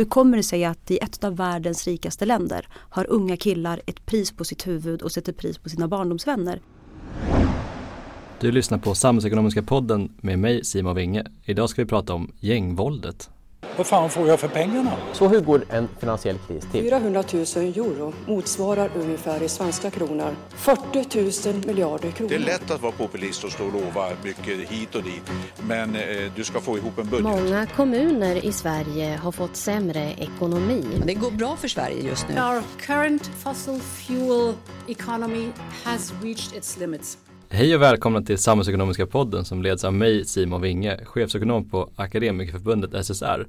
Hur kommer det sig att i ett av världens rikaste länder har unga killar ett pris på sitt huvud och sätter pris på sina barndomsvänner? Du lyssnar på Samhällsekonomiska podden med mig Simon Winge. Idag ska vi prata om gängvåldet. Vad fan får jag för pengarna? Så hur går en finansiell kris till? 400 000 euro motsvarar ungefär i svenska kronor 40 000 miljarder kronor. Det är lätt att vara populist och stå och lova mycket hit och dit. Men eh, du ska få ihop en budget. Många kommuner i Sverige har fått sämre ekonomi. Det går bra för Sverige just nu. Our current fossil fuel economy has reached its limits. Hej och välkomna till Samhällsekonomiska podden som leds av mig Simon Winge, chefsekonom på Akademikerförbundet SSR.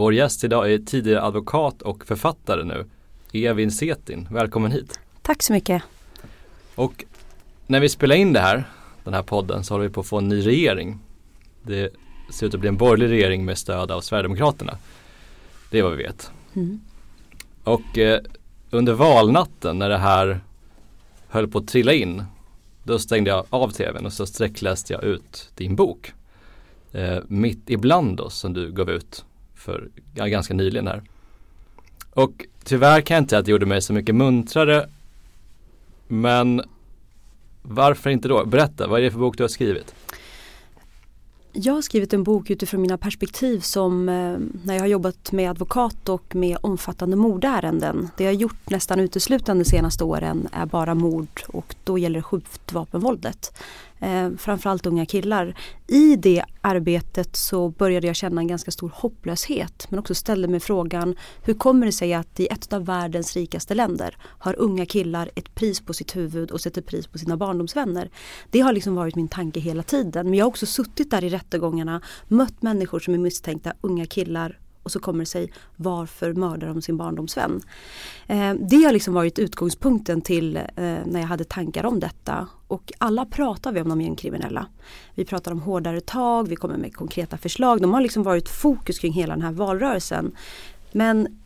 Vår gäst idag är tidigare advokat och författare nu, Evin Setin. Välkommen hit. Tack så mycket. Och när vi spelar in det här, den här podden, så håller vi på att få en ny regering. Det ser ut att bli en borgerlig regering med stöd av Sverigedemokraterna. Det är vad vi vet. Mm. Och eh, under valnatten när det här höll på att trilla in då stängde jag av tvn och så sträckläste jag ut din bok. Eh, Mitt ibland oss som du gav ut för ja, ganska nyligen här. Och tyvärr kan jag inte säga att det gjorde mig så mycket muntrare. Men varför inte då? Berätta, vad är det för bok du har skrivit? Jag har skrivit en bok utifrån mina perspektiv som eh, när jag har jobbat med advokat och med omfattande mordärenden. Det jag har gjort nästan uteslutande de senaste åren är bara mord och då gäller det skjutvapenvåldet. Eh, framförallt unga killar. I det arbetet så började jag känna en ganska stor hopplöshet men också ställde mig frågan hur kommer det sig att i ett av världens rikaste länder har unga killar ett pris på sitt huvud och sätter pris på sina barndomsvänner. Det har liksom varit min tanke hela tiden men jag har också suttit där i rättegångarna, mött människor som är misstänkta unga killar och så kommer det sig varför mördar de sin barndomsvän. Eh, det har liksom varit utgångspunkten till eh, när jag hade tankar om detta. Och alla pratar vi om de gängkriminella. Vi pratar om hårdare tag, vi kommer med konkreta förslag. De har liksom varit fokus kring hela den här valrörelsen. Men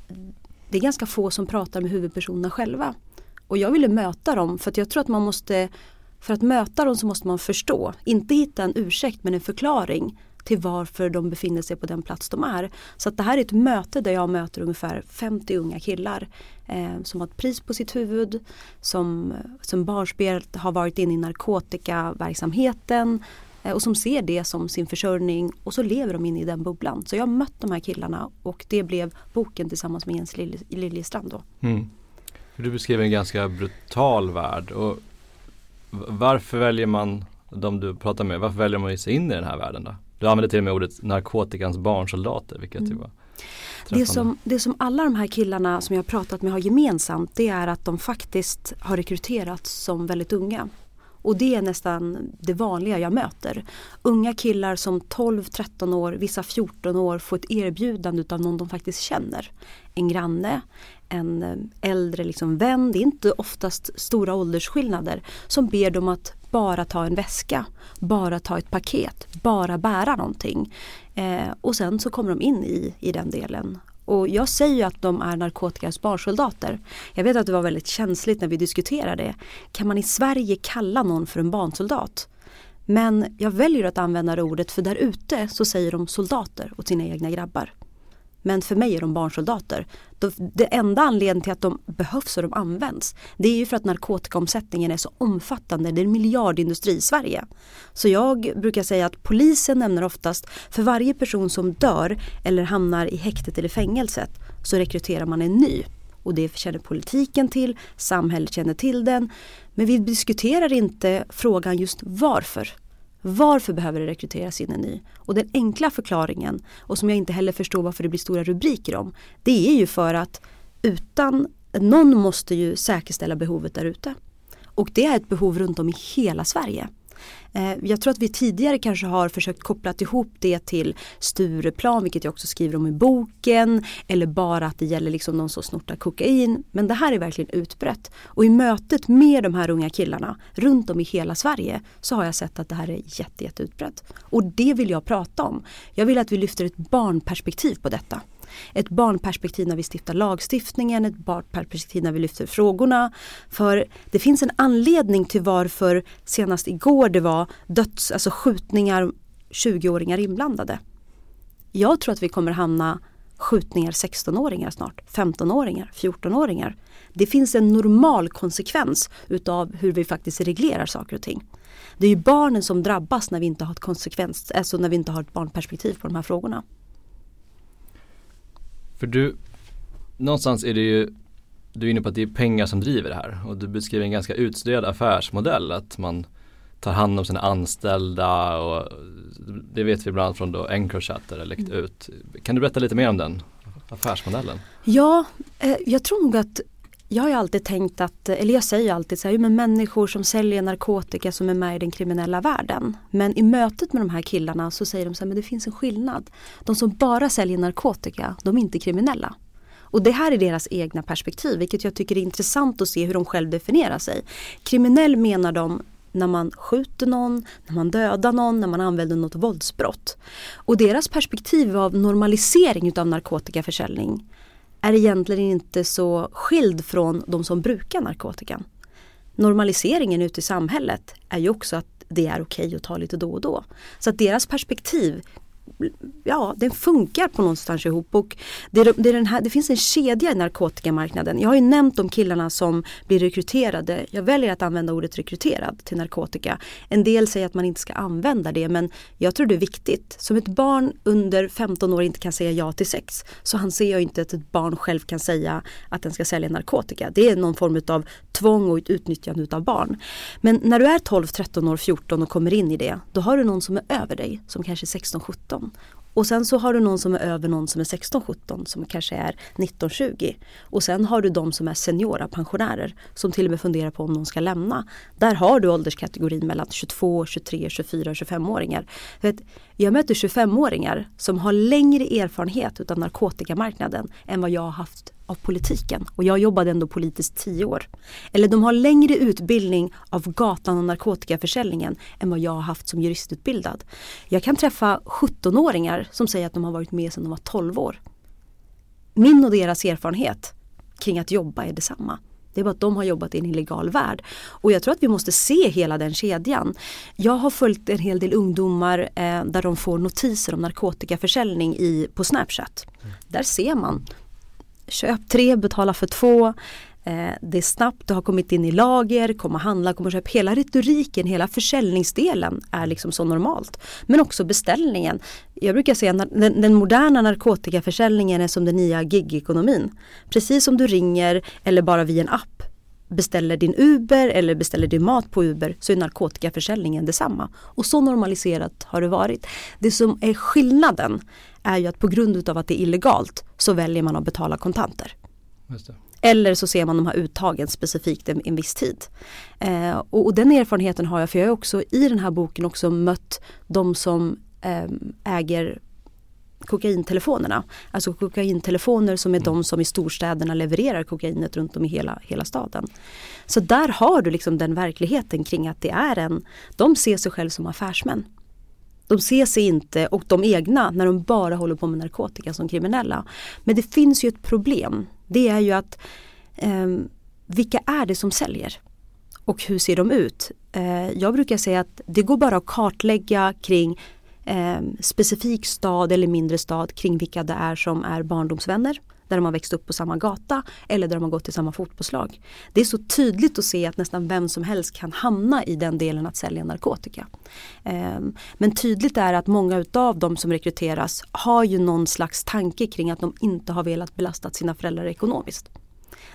det är ganska få som pratar med huvudpersonerna själva. Och jag ville möta dem för att jag tror att man måste för att möta dem så måste man förstå, inte hitta en ursäkt men en förklaring till varför de befinner sig på den plats de är. Så att det här är ett möte där jag möter ungefär 50 unga killar eh, som har ett pris på sitt huvud, som, som barnspel har varit inne i narkotikaverksamheten eh, och som ser det som sin försörjning och så lever de inne i den bubblan. Så jag har mött de här killarna och det blev boken tillsammans med Jens Liljestrand då. Mm. Du beskriver en ganska brutal värld och varför väljer man de du pratar med, varför väljer man att ge sig in i den här världen då? Du använder till och med ordet narkotikans barnsoldater vilket mm. var det som, det som alla de här killarna som jag har pratat med har gemensamt det är att de faktiskt har rekryterats som väldigt unga. Och det är nästan det vanliga jag möter. Unga killar som 12-13 år, vissa 14 år får ett erbjudande av någon de faktiskt känner. En granne, en eh, äldre liksom vän, det är inte oftast stora åldersskillnader som ber dem att bara ta en väska, bara ta ett paket, bara bära någonting. Eh, och sen så kommer de in i, i den delen. Och jag säger ju att de är narkotikas barnsoldater. Jag vet att det var väldigt känsligt när vi diskuterade det. Kan man i Sverige kalla någon för en barnsoldat? Men jag väljer att använda det ordet för där ute så säger de soldater åt sina egna grabbar. Men för mig är de barnsoldater. Det enda anledningen till att de behövs och de används det är ju för att narkotikaomsättningen är så omfattande. Det är en miljardindustri i Sverige. Så jag brukar säga att polisen nämner oftast för varje person som dör eller hamnar i häktet eller fängelset så rekryterar man en ny. Och det känner politiken till, samhället känner till den. Men vi diskuterar inte frågan just varför. Varför behöver det rekryteras in en ny? Och den enkla förklaringen, och som jag inte heller förstår varför det blir stora rubriker om, det är ju för att utan, någon måste ju säkerställa behovet där ute. Och det är ett behov runt om i hela Sverige. Eh, jag tror att vi tidigare kanske har försökt koppla ihop det till Stureplan, vilket jag också skriver om i boken. Eller bara att det gäller liksom de som snortar kokain. Men det här är verkligen utbrett. Och i mötet med de här unga killarna runt om i hela Sverige så har jag sett att det här är jätte, jätte utbrett. Och det vill jag prata om. Jag vill att vi lyfter ett barnperspektiv på detta ett barnperspektiv när vi stiftar lagstiftningen, ett barnperspektiv när vi lyfter frågorna. För det finns en anledning till varför senast igår det var döds, alltså skjutningar, 20-åringar inblandade. Jag tror att vi kommer hamna skjutningar 16-åringar snart, 15-åringar, 14-åringar. Det finns en normal konsekvens utav hur vi faktiskt reglerar saker och ting. Det är ju barnen som drabbas när vi inte har ett konsekvens, alltså när vi inte har ett barnperspektiv på de här frågorna. För du, någonstans är det ju, du är inne på att det är pengar som driver det här och du beskriver en ganska utstuderad affärsmodell att man tar hand om sina anställda och det vet vi bland annat från då Encrochat där det läckt mm. ut. Kan du berätta lite mer om den affärsmodellen? Ja, eh, jag tror nog att jag har ju alltid tänkt att, eller jag säger alltid så här, men människor som säljer narkotika som är med i den kriminella världen. Men i mötet med de här killarna så säger de så här, men det finns en skillnad. De som bara säljer narkotika, de är inte kriminella. Och det här är deras egna perspektiv, vilket jag tycker är intressant att se hur de själv definierar sig. Kriminell menar de när man skjuter någon, när man dödar någon, när man använder något våldsbrott. Och deras perspektiv av normalisering utav narkotikaförsäljning är egentligen inte så skild från de som brukar narkotikan. Normaliseringen ute i samhället är ju också att det är okej okay att ta lite då och då. Så att deras perspektiv ja, den funkar på någonstans ihop. Och det, det, är den här, det finns en kedja i narkotikamarknaden. Jag har ju nämnt de killarna som blir rekryterade. Jag väljer att använda ordet rekryterad till narkotika. En del säger att man inte ska använda det men jag tror det är viktigt. Som ett barn under 15 år inte kan säga ja till sex så anser jag inte att ett barn själv kan säga att den ska sälja narkotika. Det är någon form av tvång och ett utnyttjande av barn. Men när du är 12, 13 år, 14 och kommer in i det då har du någon som är över dig som kanske är 16, 17 17. Och sen så har du någon som är över någon som är 16-17 som kanske är 19-20. Och sen har du de som är seniora pensionärer som till och med funderar på om de ska lämna. Där har du ålderskategorin mellan 22, 23, 24, 25-åringar. Jag möter 25-åringar som har längre erfarenhet av narkotikamarknaden än vad jag har haft av politiken och jag jobbade ändå politiskt tio år. Eller de har längre utbildning av gatan och narkotikaförsäljningen än vad jag har haft som juristutbildad. Jag kan träffa 17-åringar som säger att de har varit med sedan de var 12 år. Min och deras erfarenhet kring att jobba är detsamma. Det är bara att de har jobbat i en illegal värld. Och jag tror att vi måste se hela den kedjan. Jag har följt en hel del ungdomar eh, där de får notiser om narkotikaförsäljning i, på Snapchat. Mm. Där ser man köp tre, betala för två. Eh, det är snabbt, det har kommit in i lager, kom och handla, kom och köp. Hela retoriken, hela försäljningsdelen är liksom så normalt. Men också beställningen. Jag brukar säga att den, den moderna narkotikaförsäljningen är som den nya gigekonomin. Precis som du ringer eller bara via en app beställer din Uber eller beställer din mat på Uber så är narkotikaförsäljningen detsamma. Och så normaliserat har det varit. Det som är skillnaden är ju att på grund av att det är illegalt så väljer man att betala kontanter. Eller så ser man de här uttagen specifikt en, en viss tid. Eh, och, och, den erfarenheten har jag för jag har också i den här boken också mött de som eh, äger kokaintelefonerna. Alltså kokaintelefoner som är de som i storstäderna levererar kokainet runt om i hela, hela staden. Så där har du liksom den verkligheten kring att det är en, de ser sig själv som affärsmän. De ser sig inte och de egna när de bara håller på med narkotika som kriminella. Men det finns ju ett problem. Det är ju att eh, vilka är det som säljer? Och hur ser de ut? Eh, jag brukar säga att det går bara att kartlägga kring eh, specifik stad eller mindre stad kring vilka det är som är barndomsvänner där de har växt upp på samma gata eller där de har gått i samma fotbollslag. Det är så tydligt att se att nästan vem som helst kan hamna i den delen att sälja narkotika. Ehm, men tydligt är att många utav de som rekryteras har ju någon slags tanke kring att de inte har velat belasta sina föräldrar ekonomiskt.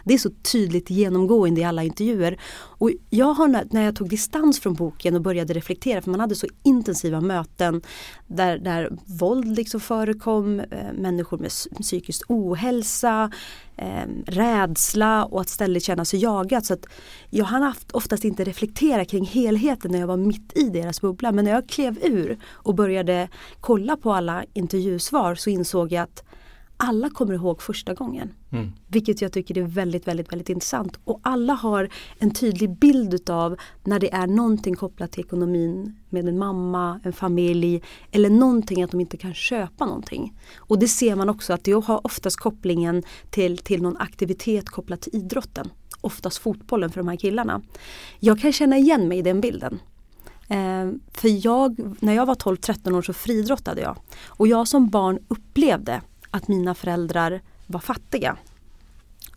Det är så tydligt genomgående i alla intervjuer. Och jag har när jag tog distans från boken och började reflektera, för man hade så intensiva möten där, där våld liksom förekom, eh, människor med psykisk ohälsa, eh, rädsla och att ständigt känna sig jagad. Så att jag hann haft oftast inte reflektera kring helheten när jag var mitt i deras bubbla. Men när jag klev ur och började kolla på alla intervjusvar så insåg jag att alla kommer ihåg första gången. Mm. Vilket jag tycker är väldigt, väldigt, väldigt intressant. Och alla har en tydlig bild utav när det är någonting kopplat till ekonomin med en mamma, en familj eller någonting att de inte kan köpa någonting. Och det ser man också att det har oftast kopplingen till, till någon aktivitet kopplat till idrotten. Oftast fotbollen för de här killarna. Jag kan känna igen mig i den bilden. Eh, för jag, när jag var 12-13 år så fridrottade jag. Och jag som barn upplevde att mina föräldrar var fattiga.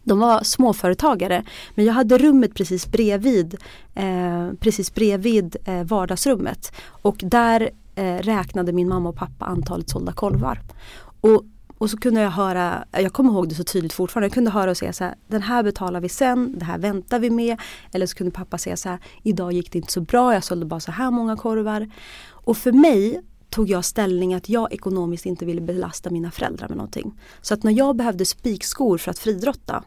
De var småföretagare men jag hade rummet precis bredvid, eh, precis bredvid eh, vardagsrummet och där eh, räknade min mamma och pappa antalet sålda korvar. Och, och så kunde jag höra, jag kommer ihåg det så tydligt fortfarande, jag kunde höra och säga så här, den här betalar vi sen, det här väntar vi med. Eller så kunde pappa säga så här, idag gick det inte så bra, jag sålde bara så här många korvar. Och för mig tog jag ställning att jag ekonomiskt inte ville belasta mina föräldrar med någonting. Så att när jag behövde spikskor för att fridrotta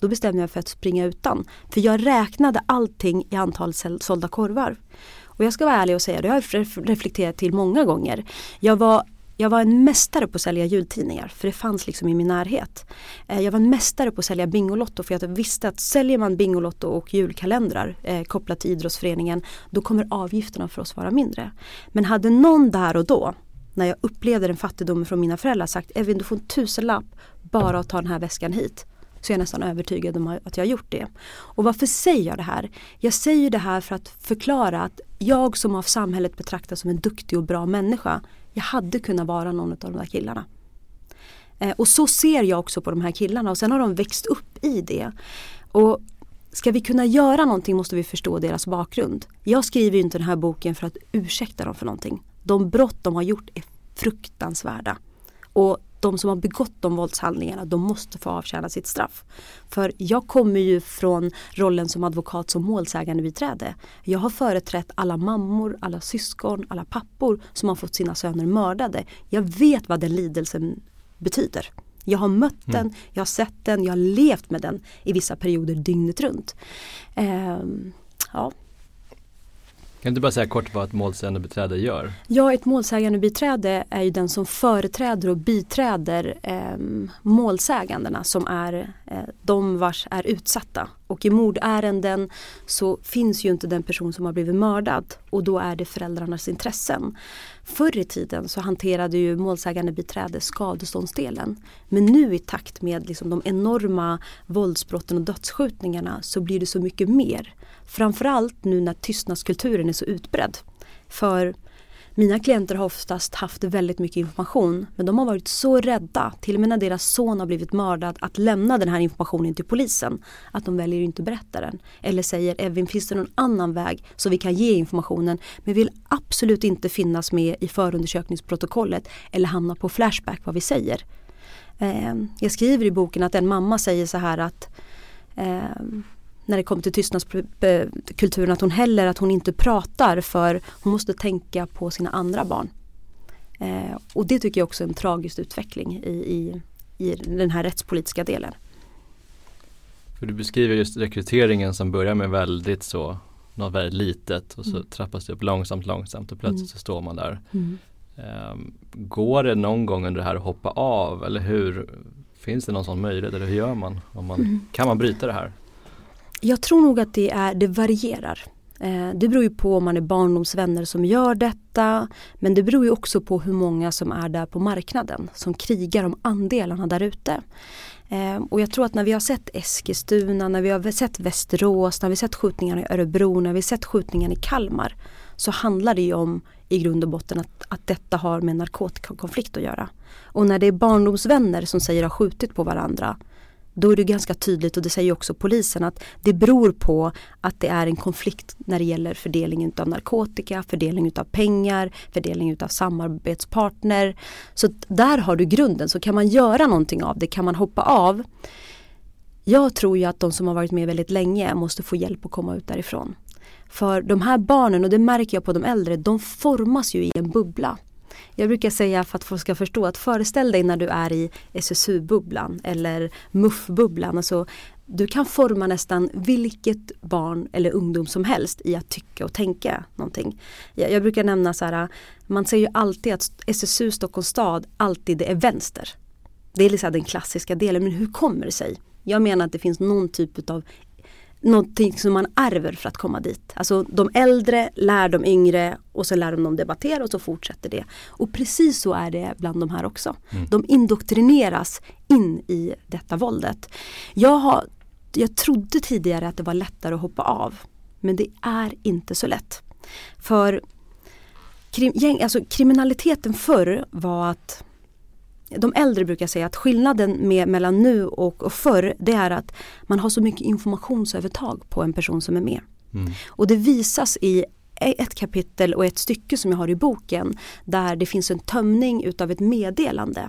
då bestämde jag mig för att springa utan. För jag räknade allting i antal sålda korvar. Och jag ska vara ärlig och säga, det har jag reflekterat till många gånger. Jag var jag var en mästare på att sälja jultidningar för det fanns liksom i min närhet. Eh, jag var en mästare på att sälja Bingolotto för jag visste att säljer man Bingolotto och julkalendrar eh, kopplat till idrottsföreningen då kommer avgifterna för oss vara mindre. Men hade någon där och då när jag upplevde den fattigdomen från mina föräldrar sagt Evin du får en tusenlapp bara att ta den här väskan hit så är jag nästan övertygad om att jag har gjort det. Och varför säger jag det här? Jag säger det här för att förklara att jag som av samhället betraktas som en duktig och bra människa, jag hade kunnat vara någon av de där killarna. Eh, och så ser jag också på de här killarna och sen har de växt upp i det. Och Ska vi kunna göra någonting måste vi förstå deras bakgrund. Jag skriver inte den här boken för att ursäkta dem för någonting. De brott de har gjort är fruktansvärda. Och de som har begått de våldshandlingarna de måste få avtjäna sitt straff. För jag kommer ju från rollen som advokat som målsägande biträde. Jag har företrätt alla mammor, alla syskon, alla pappor som har fått sina söner mördade. Jag vet vad den lidelsen betyder. Jag har mött mm. den, jag har sett den, jag har levt med den i vissa perioder dygnet runt. Eh, ja, kan du bara säga kort vad ett målsägandebiträde gör? Ja, ett målsägandebiträde är ju den som företräder och biträder eh, målsägandena som är eh, de vars är utsatta. Och i mordärenden så finns ju inte den person som har blivit mördad och då är det föräldrarnas intressen. Förr i tiden så hanterade ju målsägandebiträde skadeståndsdelen. Men nu i takt med liksom de enorma våldsbrotten och dödsskjutningarna så blir det så mycket mer. Framförallt nu när tystnadskulturen är så utbredd. För mina klienter har oftast haft väldigt mycket information men de har varit så rädda, till och med när deras son har blivit mördad, att lämna den här informationen till polisen. Att de väljer inte berätta den. Eller säger Evin, finns det någon annan väg så vi kan ge informationen men vill absolut inte finnas med i förundersökningsprotokollet eller hamna på Flashback vad vi säger. Ehm, jag skriver i boken att en mamma säger så här att eh, när det kommer till tystnadskulturen att hon heller att hon inte pratar för hon måste tänka på sina andra barn. Eh, och det tycker jag också är en tragisk utveckling i, i, i den här rättspolitiska delen. För du beskriver just rekryteringen som börjar med väldigt så något väldigt litet och så mm. trappas det upp långsamt långsamt och plötsligt mm. så står man där. Mm. Um, går det någon gång under det här att hoppa av eller hur Finns det någon sån möjlighet eller hur gör man? Om man mm. Kan man bryta det här? Jag tror nog att det, är, det varierar. Eh, det beror ju på om man är barndomsvänner som gör detta. Men det beror ju också på hur många som är där på marknaden. Som krigar om andelarna där ute. Eh, och jag tror att när vi har sett Eskilstuna, när vi har sett Västerås, när vi har sett skjutningarna i Örebro, när vi har sett skjutningarna i Kalmar. Så handlar det ju om i grund och botten att, att detta har med narkotikakonflikt att göra. Och när det är barndomsvänner som säger har skjutit på varandra då är det ganska tydligt och det säger också polisen att det beror på att det är en konflikt när det gäller fördelningen av narkotika, fördelning av pengar, fördelning av samarbetspartner. Så där har du grunden, så kan man göra någonting av det, kan man hoppa av. Jag tror ju att de som har varit med väldigt länge måste få hjälp att komma ut därifrån. För de här barnen, och det märker jag på de äldre, de formas ju i en bubbla. Jag brukar säga för att folk ska förstå att föreställ dig när du är i SSU-bubblan eller MUF-bubblan. Alltså, du kan forma nästan vilket barn eller ungdom som helst i att tycka och tänka någonting. Jag, jag brukar nämna så här, man säger ju alltid att SSU Stockholms stad alltid är vänster. Det är liksom den klassiska delen, men hur kommer det sig? Jag menar att det finns någon typ av någonting som man ärver för att komma dit. Alltså de äldre lär de yngre och så lär de dem debattera och så fortsätter det. Och precis så är det bland de här också. Mm. De indoktrineras in i detta våldet. Jag, har, jag trodde tidigare att det var lättare att hoppa av. Men det är inte så lätt. För krim, gäng, alltså, kriminaliteten förr var att de äldre brukar säga att skillnaden med, mellan nu och, och förr det är att man har så mycket informationsövertag på en person som är med. Mm. Och det visas i ett kapitel och ett stycke som jag har i boken där det finns en tömning utav ett meddelande.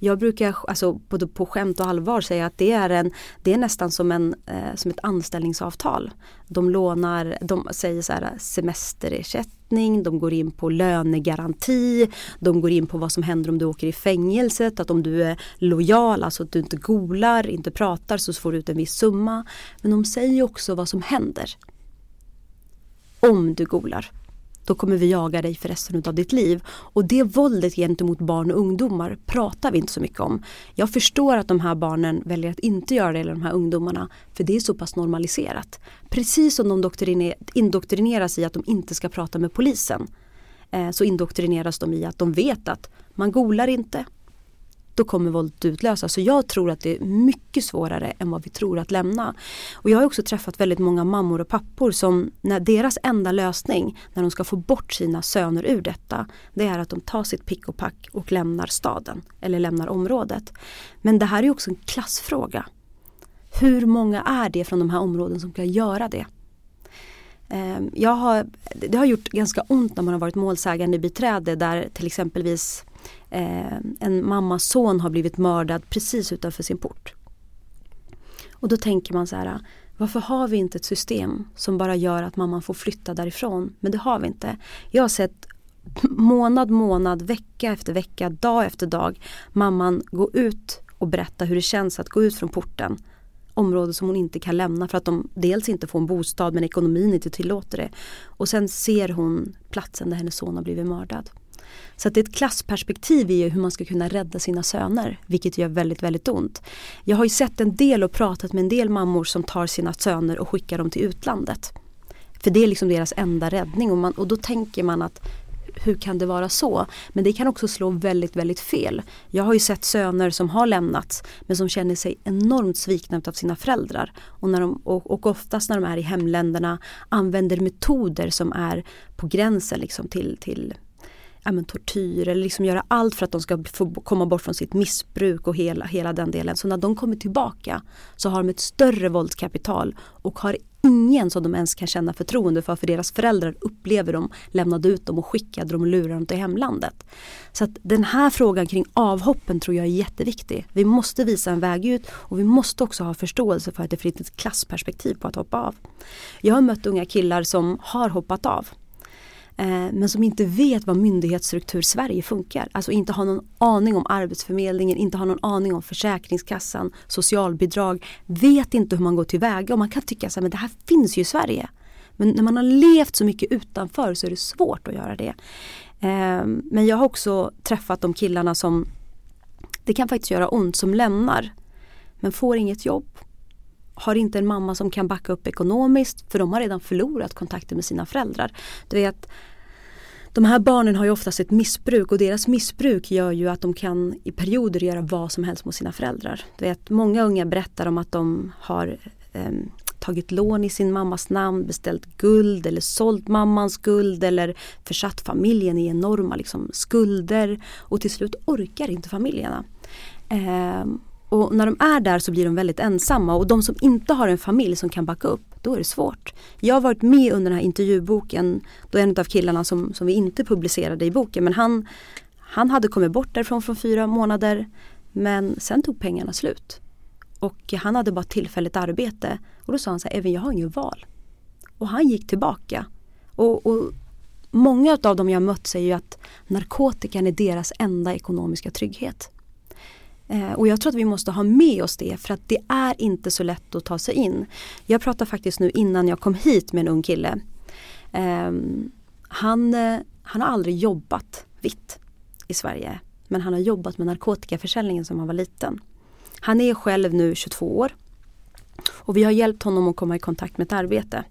Jag brukar alltså både på skämt och allvar säga att det är, en, det är nästan som, en, eh, som ett anställningsavtal. De lånar, de säger så här semesterersättning, de går in på lönegaranti, de går in på vad som händer om du åker i fängelset, att om du är lojal, alltså att du inte golar, inte pratar så får du ut en viss summa. Men de säger också vad som händer om du golar. Då kommer vi jaga dig för resten av ditt liv. Och det våldet gentemot barn och ungdomar pratar vi inte så mycket om. Jag förstår att de här barnen väljer att inte göra det, eller de här ungdomarna, för det är så pass normaliserat. Precis som de indoktrineras i att de inte ska prata med polisen eh, så indoktrineras de i att de vet att man golar inte, då kommer våldet utlösas. Så jag tror att det är mycket svårare än vad vi tror att lämna. Och jag har också träffat väldigt många mammor och pappor som när deras enda lösning när de ska få bort sina söner ur detta det är att de tar sitt pick och pack och lämnar staden eller lämnar området. Men det här är också en klassfråga. Hur många är det från de här områdena som kan göra det? Eh, jag har, det har gjort ganska ont när man har varit målsägande biträde där till exempelvis eh, en mammas son har blivit mördad precis utanför sin port. Och då tänker man så här, varför har vi inte ett system som bara gör att mamman får flytta därifrån? Men det har vi inte. Jag har sett månad, månad, vecka efter vecka, dag efter dag mamman gå ut och berätta hur det känns att gå ut från porten område som hon inte kan lämna för att de dels inte får en bostad men ekonomin inte tillåter det. Och sen ser hon platsen där hennes son har blivit mördad. Så att det är ett klassperspektiv i hur man ska kunna rädda sina söner, vilket gör väldigt, väldigt ont. Jag har ju sett en del och pratat med en del mammor som tar sina söner och skickar dem till utlandet. För det är liksom deras enda räddning och, man, och då tänker man att hur kan det vara så? Men det kan också slå väldigt, väldigt fel. Jag har ju sett söner som har lämnats men som känner sig enormt svikna av sina föräldrar. Och, när de, och, och oftast när de är i hemländerna använder metoder som är på gränsen liksom till, till ja, men, tortyr eller liksom göra allt för att de ska få komma bort från sitt missbruk och hela, hela den delen. Så när de kommer tillbaka så har de ett större våldskapital och har ingen som de ens kan känna förtroende för för deras föräldrar upplever dem, lämnade ut dem och skickade dem och lurade dem till hemlandet. Så att den här frågan kring avhoppen tror jag är jätteviktig. Vi måste visa en väg ut och vi måste också ha förståelse för att det finns ett klassperspektiv på att hoppa av. Jag har mött unga killar som har hoppat av Eh, men som inte vet vad myndighetsstruktur Sverige funkar. Alltså inte har någon aning om Arbetsförmedlingen, inte har någon aning om Försäkringskassan, socialbidrag, vet inte hur man går tillväga och man kan tycka att det här finns ju i Sverige. Men när man har levt så mycket utanför så är det svårt att göra det. Eh, men jag har också träffat de killarna som det kan faktiskt göra ont som lämnar men får inget jobb har inte en mamma som kan backa upp ekonomiskt för de har redan förlorat kontakten med sina föräldrar. Du vet, de här barnen har ju oftast ett missbruk och deras missbruk gör ju att de kan i perioder göra vad som helst mot sina föräldrar. Du vet, många unga berättar om att de har eh, tagit lån i sin mammas namn, beställt guld eller sålt mammans guld eller försatt familjen i enorma liksom, skulder och till slut orkar inte familjerna. Eh, och när de är där så blir de väldigt ensamma och de som inte har en familj som kan backa upp, då är det svårt. Jag har varit med under den här intervjuboken, då en av killarna som, som vi inte publicerade i boken, men han, han hade kommit bort därifrån från fyra månader men sen tog pengarna slut. Och han hade bara tillfälligt arbete och då sa han så här, även jag har inget val. Och han gick tillbaka. Och, och många av dem jag mött säger ju att narkotikan är deras enda ekonomiska trygghet. Eh, och jag tror att vi måste ha med oss det för att det är inte så lätt att ta sig in. Jag pratade faktiskt nu innan jag kom hit med en ung kille. Ehm, han, eh, han har aldrig jobbat vitt i Sverige. Men han har jobbat med narkotikaförsäljningen som han var liten. Han är själv nu 22 år. Och vi har hjälpt honom att komma i kontakt med ett arbete.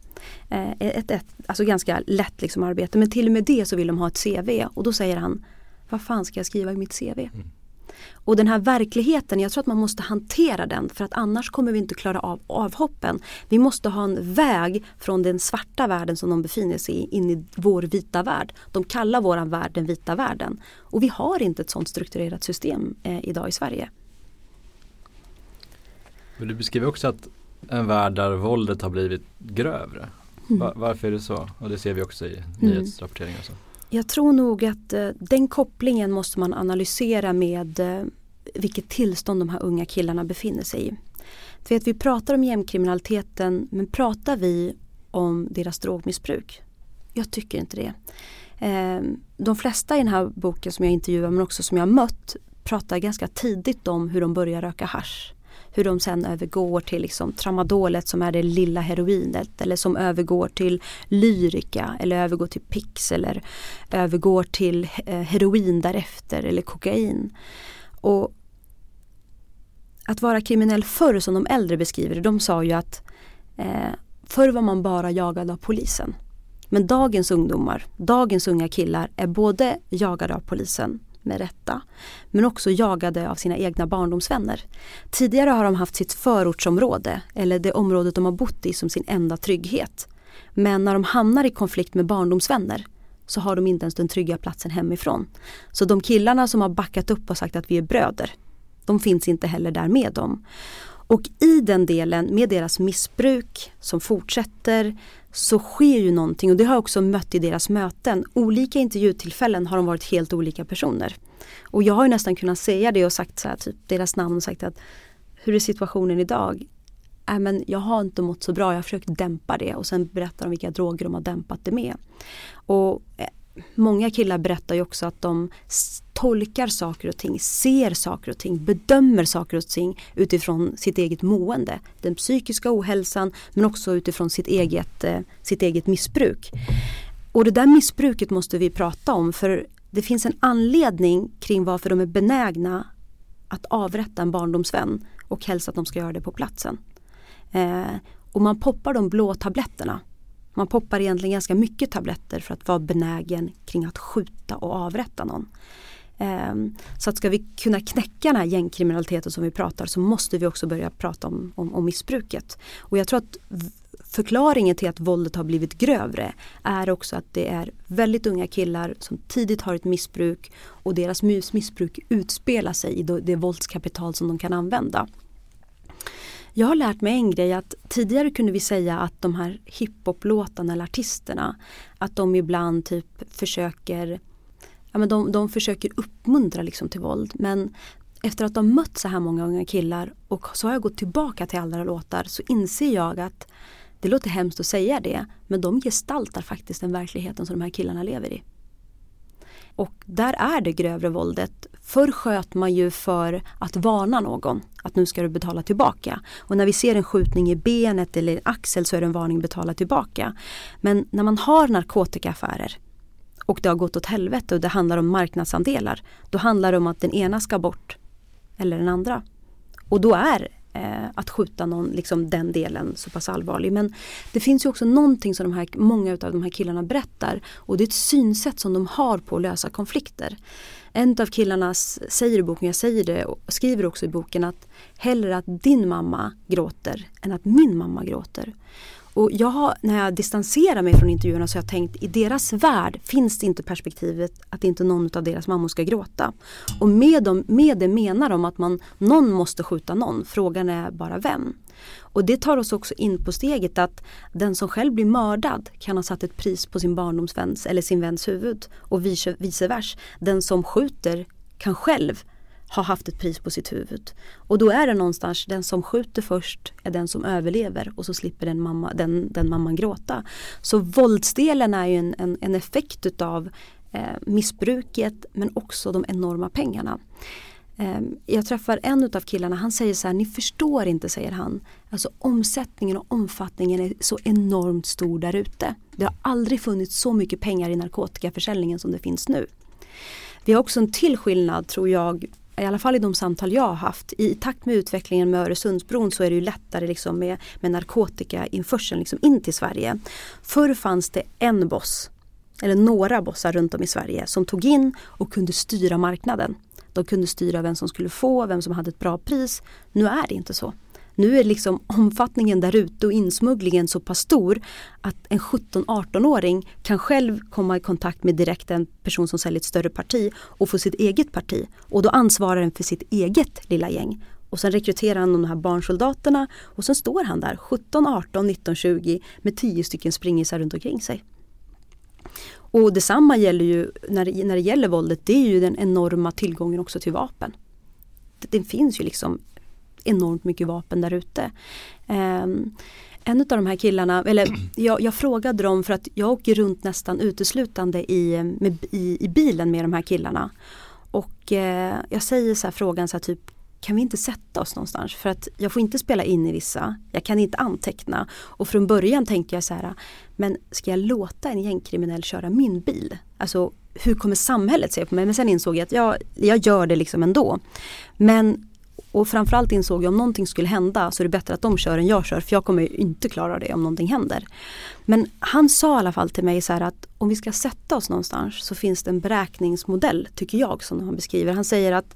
Eh, ett, ett, alltså ganska lätt liksom arbete men till och med det så vill de ha ett CV och då säger han Vad fan ska jag skriva i mitt CV? Mm. Och den här verkligheten, jag tror att man måste hantera den för att annars kommer vi inte klara av avhoppen. Vi måste ha en väg från den svarta världen som de befinner sig i in i vår vita värld. De kallar våran värld den vita världen. Och vi har inte ett sådant strukturerat system eh, idag i Sverige. Men du beskriver också att en värld där våldet har blivit grövre. Mm. Var, varför är det så? Och det ser vi också i mm. nyhetsrapporteringar. Så. Jag tror nog att eh, den kopplingen måste man analysera med eh, vilket tillstånd de här unga killarna befinner sig i. För att vi pratar om gängkriminaliteten men pratar vi om deras drogmissbruk? Jag tycker inte det. Ehm, de flesta i den här boken som jag intervjuar men också som jag mött pratar ganska tidigt om hur de börjar röka hash hur de sen övergår till liksom tramadolet som är det lilla heroinet eller som övergår till lyrika eller övergår till pix eller övergår till eh, heroin därefter eller kokain. Och att vara kriminell förr som de äldre beskriver det, de sa ju att eh, förr var man bara jagad av polisen. Men dagens ungdomar, dagens unga killar är både jagade av polisen med rätta. Men också jagade av sina egna barndomsvänner. Tidigare har de haft sitt förortsområde eller det området de har bott i som sin enda trygghet. Men när de hamnar i konflikt med barndomsvänner så har de inte ens den trygga platsen hemifrån. Så de killarna som har backat upp och sagt att vi är bröder, de finns inte heller där med dem. Och i den delen med deras missbruk som fortsätter så sker ju någonting och det har jag också mött i deras möten. Olika intervjutillfällen har de varit helt olika personer. Och jag har nästan kunnat säga det och sagt så här, typ deras namn och sagt att hur är situationen idag? Äh, men jag har inte mått så bra, jag har försökt dämpa det och sen berättar de vilka droger de har dämpat det med. Och eh, många killar berättar ju också att de tolkar saker och ting, ser saker och ting, bedömer saker och ting utifrån sitt eget mående. Den psykiska ohälsan men också utifrån sitt eget, eh, sitt eget missbruk. Och det där missbruket måste vi prata om för det finns en anledning kring varför de är benägna att avrätta en barndomsvän och helst att de ska göra det på platsen. Eh, och man poppar de blå tabletterna man poppar egentligen ganska mycket tabletter för att vara benägen kring att skjuta och avrätta någon. Ehm, så att ska vi kunna knäcka den här gängkriminaliteten som vi pratar så måste vi också börja prata om, om, om missbruket. Och jag tror att förklaringen till att våldet har blivit grövre är också att det är väldigt unga killar som tidigt har ett missbruk och deras missbruk utspelar sig i det våldskapital som de kan använda. Jag har lärt mig en grej att tidigare kunde vi säga att de här hiphoplåtarna eller artisterna att de ibland typ försöker ja, men de, de försöker uppmuntra liksom till våld men efter att ha mött så här många unga killar och så har jag gått tillbaka till alla låtar så inser jag att det låter hemskt att säga det men de gestaltar faktiskt den verkligheten som de här killarna lever i. Och där är det grövre våldet. Förr sköt man ju för att varna någon att nu ska du betala tillbaka. Och när vi ser en skjutning i benet eller axel så är det en varning betala tillbaka. Men när man har narkotikaaffärer och det har gått åt helvete och det handlar om marknadsandelar. Då handlar det om att den ena ska bort eller den andra. Och då är eh, att skjuta någon, liksom den delen så pass allvarlig. Men det finns ju också någonting som de här, många av de här killarna berättar och det är ett synsätt som de har på att lösa konflikter. En av killarna säger i boken, jag säger det och skriver också i boken att hellre att din mamma gråter än att min mamma gråter. Och jag har, när jag distanserar mig från intervjuerna så har jag tänkt i deras värld finns det inte perspektivet att inte någon av deras mammor ska gråta. Och med, dem, med det menar de att man, någon måste skjuta någon, frågan är bara vem. Och det tar oss också in på steget att den som själv blir mördad kan ha satt ett pris på sin barndomsväns eller sin väns huvud och vice, vice versa. Den som skjuter kan själv har haft ett pris på sitt huvud. Och då är det någonstans den som skjuter först är den som överlever och så slipper den, mamma, den, den mamman gråta. Så våldsdelen är ju en, en, en effekt utav eh, missbruket men också de enorma pengarna. Eh, jag träffar en utav killarna, han säger så här, ni förstår inte säger han. Alltså omsättningen och omfattningen är så enormt stor där ute. Det har aldrig funnits så mycket pengar i narkotikaförsäljningen som det finns nu. Vi har också en till skillnad tror jag i alla fall i de samtal jag har haft, i takt med utvecklingen med Öresundsbron så är det ju lättare liksom med, med narkotikainförseln liksom in till Sverige. Förr fanns det en boss, eller några bossar runt om i Sverige som tog in och kunde styra marknaden. De kunde styra vem som skulle få, vem som hade ett bra pris. Nu är det inte så. Nu är liksom omfattningen där ute och insmugglingen så pass stor att en 17-18-åring kan själv komma i kontakt med direkt en person som säljer ett större parti och få sitt eget parti. Och då ansvarar den för sitt eget lilla gäng. Och sen rekryterar han de här barnsoldaterna och sen står han där 17, 18, 19, 20 med 10 stycken springisar runt omkring sig. Och detsamma gäller ju när det, när det gäller våldet, det är ju den enorma tillgången också till vapen. Den det finns ju liksom enormt mycket vapen där ute. Um, en av de här killarna, eller jag, jag, frågade dem för att jag åker runt nästan uteslutande i, med, i, i bilen med de här killarna. Och eh, jag säger så här frågan så här typ kan vi inte sätta oss någonstans? För att jag får inte spela in i vissa, jag kan inte anteckna. Och från början tänkte jag så här, men ska jag låta en gängkriminell köra min bil? Alltså hur kommer samhället se på mig? Men sen insåg jag att jag, jag gör det liksom ändå. Men och framförallt insåg jag om någonting skulle hända så är det bättre att de kör än jag kör för jag kommer inte klara det om någonting händer. Men han sa i alla fall till mig så här att om vi ska sätta oss någonstans så finns det en beräkningsmodell tycker jag som han beskriver. Han säger att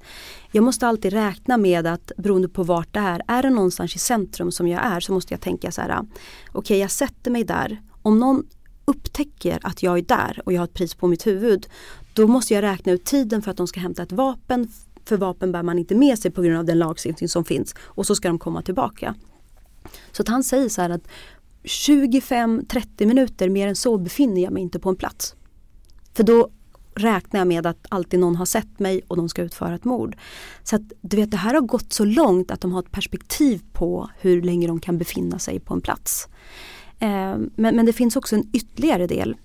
jag måste alltid räkna med att beroende på vart det är, är det någonstans i centrum som jag är så måste jag tänka så här okej okay, jag sätter mig där. Om någon upptäcker att jag är där och jag har ett pris på mitt huvud då måste jag räkna ut tiden för att de ska hämta ett vapen för vapen bär man inte med sig på grund av den lagstiftning som finns och så ska de komma tillbaka. Så att han säger så här att 25-30 minuter mer än så befinner jag mig inte på en plats. För då räknar jag med att alltid någon har sett mig och de ska utföra ett mord. Så att du vet det här har gått så långt att de har ett perspektiv på hur länge de kan befinna sig på en plats. Eh, men, men det finns också en ytterligare del.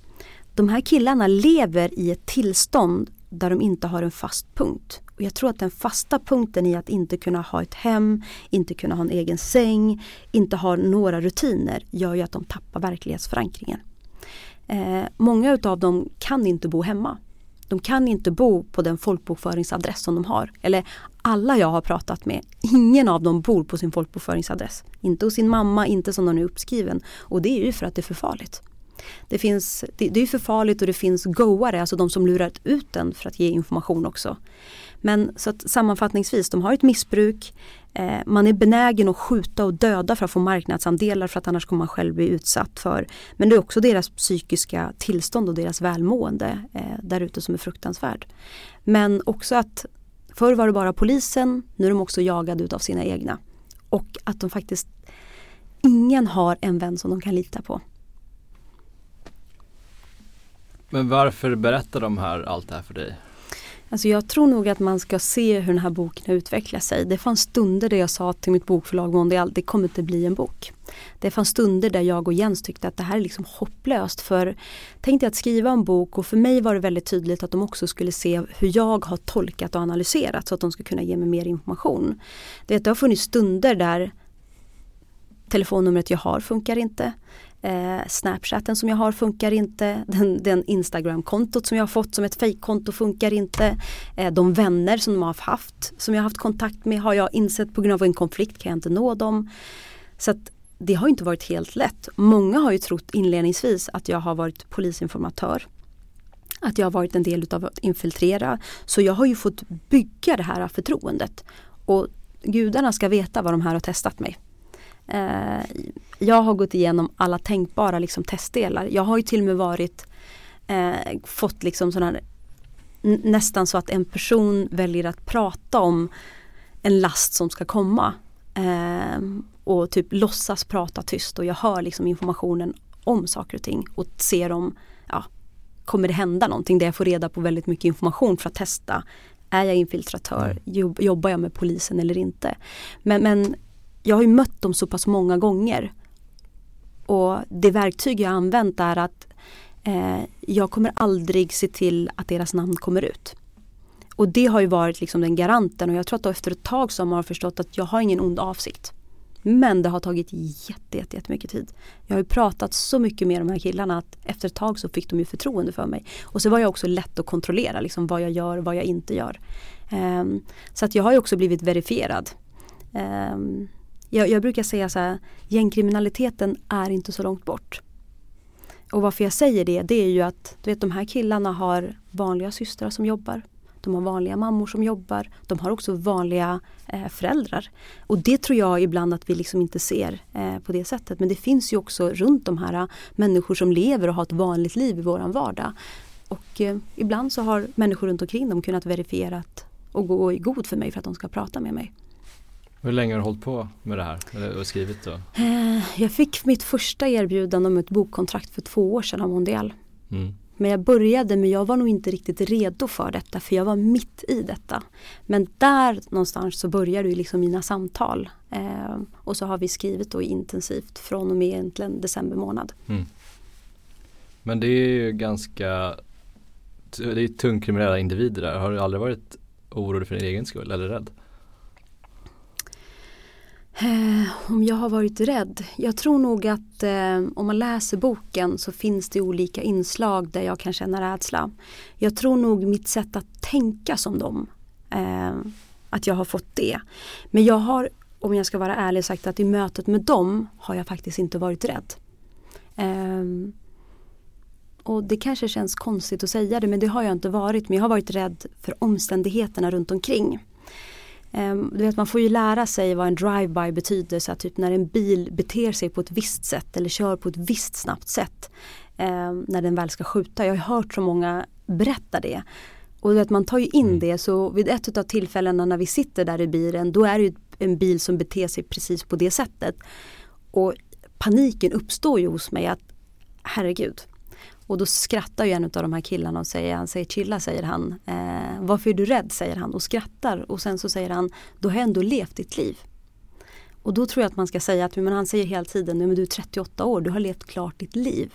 De här killarna lever i ett tillstånd där de inte har en fast punkt. Och jag tror att den fasta punkten i att inte kunna ha ett hem, inte kunna ha en egen säng, inte ha några rutiner gör ju att de tappar verklighetsförankringen. Eh, många utav dem kan inte bo hemma. De kan inte bo på den folkbokföringsadress som de har. Eller alla jag har pratat med, ingen av dem bor på sin folkbokföringsadress. Inte hos sin mamma, inte som de är uppskriven. Och det är ju för att det är för farligt. Det, finns, det, det är för farligt och det finns goare, alltså de som lurar ut den för att ge information också. Men så att sammanfattningsvis, de har ett missbruk. Eh, man är benägen att skjuta och döda för att få marknadsandelar för att annars kommer man själv bli utsatt för. Men det är också deras psykiska tillstånd och deras välmående eh, där ute som är fruktansvärd. Men också att förr var det bara polisen, nu är de också jagade utav sina egna. Och att de faktiskt, ingen har en vän som de kan lita på. Men varför berättar de här allt det här för dig? Alltså jag tror nog att man ska se hur den här boken utvecklar sig. Det fanns stunder där jag sa till mitt bokförlag Mondial, det kommer inte bli en bok. Det fanns stunder där jag och Jens tyckte att det här är liksom hopplöst. För tänkte att skriva en bok och för mig var det väldigt tydligt att de också skulle se hur jag har tolkat och analyserat så att de ska kunna ge mig mer information. Det har funnits stunder där telefonnumret jag har funkar inte. Eh, Snapchaten som jag har funkar inte. Den, den Instagram-kontot som jag har fått som ett fejkkonto funkar inte. Eh, de vänner som de har haft, som jag har haft kontakt med har jag insett på grund av en konflikt kan jag inte nå dem. Så att det har inte varit helt lätt. Många har ju trott inledningsvis att jag har varit polisinformatör. Att jag har varit en del av att infiltrera. Så jag har ju fått bygga det här förtroendet. Och gudarna ska veta vad de här har testat mig. Eh, jag har gått igenom alla tänkbara liksom, testdelar. Jag har ju till och med varit eh, fått liksom sådana nästan så att en person väljer att prata om en last som ska komma. Eh, och typ låtsas prata tyst och jag hör liksom informationen om saker och ting och ser om, ja, kommer det hända någonting där jag får reda på väldigt mycket information för att testa. Är jag infiltratör? Mm. Jobbar jag med polisen eller inte? Men, men jag har ju mött dem så pass många gånger. Och det verktyg jag använt är att eh, jag kommer aldrig se till att deras namn kommer ut. Och det har ju varit liksom den garanten och jag tror att efter ett tag så har man förstått att jag har ingen ond avsikt. Men det har tagit jätte, jätte, jättemycket tid. Jag har ju pratat så mycket med de här killarna att efter ett tag så fick de ju förtroende för mig. Och så var jag också lätt att kontrollera liksom vad jag gör och vad jag inte gör. Um, så att jag har ju också blivit verifierad. Um, jag, jag brukar säga så här, gängkriminaliteten är inte så långt bort. Och varför jag säger det, det är ju att du vet, de här killarna har vanliga systrar som jobbar. de har vanliga mammor som jobbar, de har också vanliga eh, föräldrar. Och det tror jag ibland att vi liksom inte ser eh, på det sättet. Men det finns ju också runt de här eh, människor som lever och har ett vanligt liv i våran vardag. Och eh, ibland så har människor runt omkring dem kunnat verifiera och gå i god för mig för att de ska prata med mig. Hur länge har du hållit på med det här? Eller skrivit då? Eh, jag fick mitt första erbjudande om ett bokkontrakt för två år sedan av Mondial. Mm. Men jag började men jag var nog inte riktigt redo för detta för jag var mitt i detta. Men där någonstans så började ju liksom mina samtal. Eh, och så har vi skrivit då intensivt från och med egentligen december månad. Mm. Men det är ju ganska det är tungt kriminella individer där. Har du aldrig varit orolig för din egen skull eller rädd? Eh, om jag har varit rädd? Jag tror nog att eh, om man läser boken så finns det olika inslag där jag kan känna rädsla. Jag tror nog mitt sätt att tänka som dem, eh, att jag har fått det. Men jag har, om jag ska vara ärlig, sagt att i mötet med dem har jag faktiskt inte varit rädd. Eh, och det kanske känns konstigt att säga det men det har jag inte varit. Men jag har varit rädd för omständigheterna runt omkring. Um, du vet, man får ju lära sig vad en drive-by betyder. Så att typ när en bil beter sig på ett visst sätt eller kör på ett visst snabbt sätt. Um, när den väl ska skjuta. Jag har hört så många berätta det. Och du vet, man tar ju in mm. det så vid ett av tillfällena när vi sitter där i bilen då är det en bil som beter sig precis på det sättet. Och paniken uppstår ju hos mig att herregud, och då skrattar ju en av de här killarna och säger, han säger chilla säger han. Eh, varför är du rädd säger han och skrattar och sen så säger han, då har jag ändå levt ditt liv. Och då tror jag att man ska säga att, men han säger hela tiden, men du är 38 år, du har levt klart ditt liv.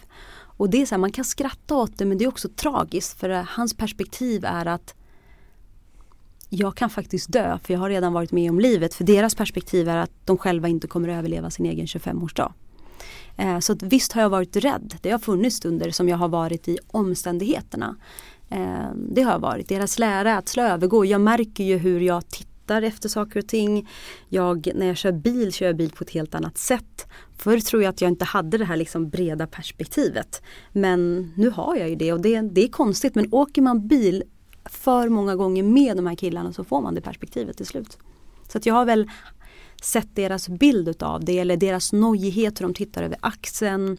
Och det är så här, man kan skratta åt det men det är också tragiskt för eh, hans perspektiv är att jag kan faktiskt dö för jag har redan varit med om livet. För deras perspektiv är att de själva inte kommer att överleva sin egen 25-årsdag. Eh, så att visst har jag varit rädd. Det har funnits stunder som jag har varit i omständigheterna. Eh, det har jag varit. Deras lära att slå övergå. Jag märker ju hur jag tittar efter saker och ting. Jag, när jag kör bil kör jag bil på ett helt annat sätt. Förr tror jag att jag inte hade det här liksom breda perspektivet. Men nu har jag ju det och det, det är konstigt men åker man bil för många gånger med de här killarna så får man det perspektivet till slut. Så att jag har väl sett deras bild utav det eller deras nojighet, hur de tittar över axeln.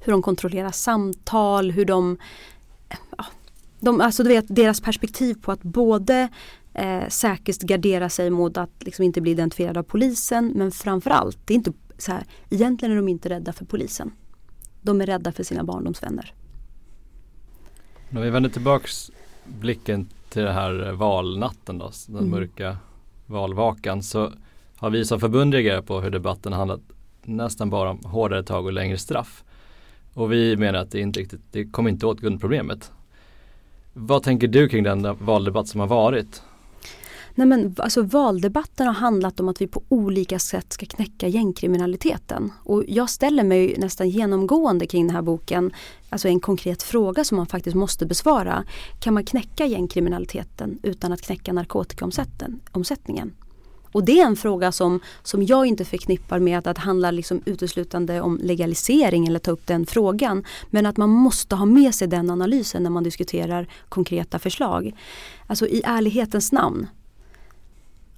Hur de kontrollerar samtal, hur de, ja, de alltså du vet deras perspektiv på att både eh, säkert gardera sig mot att liksom inte bli identifierad av polisen men framförallt, det är inte så här, egentligen är de inte rädda för polisen. De är rädda för sina barndomsvänner. När vi vänder tillbaks blicken till den här valnatten då, den mm. mörka valvakan så har vi som förbund reagerat på hur debatten handlat nästan bara om hårdare tag och längre straff. Och vi menar att det inte riktigt, det kommer inte åt grundproblemet. Vad tänker du kring den valdebatt som har varit? Nej men alltså valdebatten har handlat om att vi på olika sätt ska knäcka gängkriminaliteten. Och jag ställer mig nästan genomgående kring den här boken, alltså en konkret fråga som man faktiskt måste besvara. Kan man knäcka gängkriminaliteten utan att knäcka narkotikaomsättningen? Och det är en fråga som, som jag inte förknippar med att, att handla liksom uteslutande om legalisering eller ta upp den frågan. Men att man måste ha med sig den analysen när man diskuterar konkreta förslag. Alltså i ärlighetens namn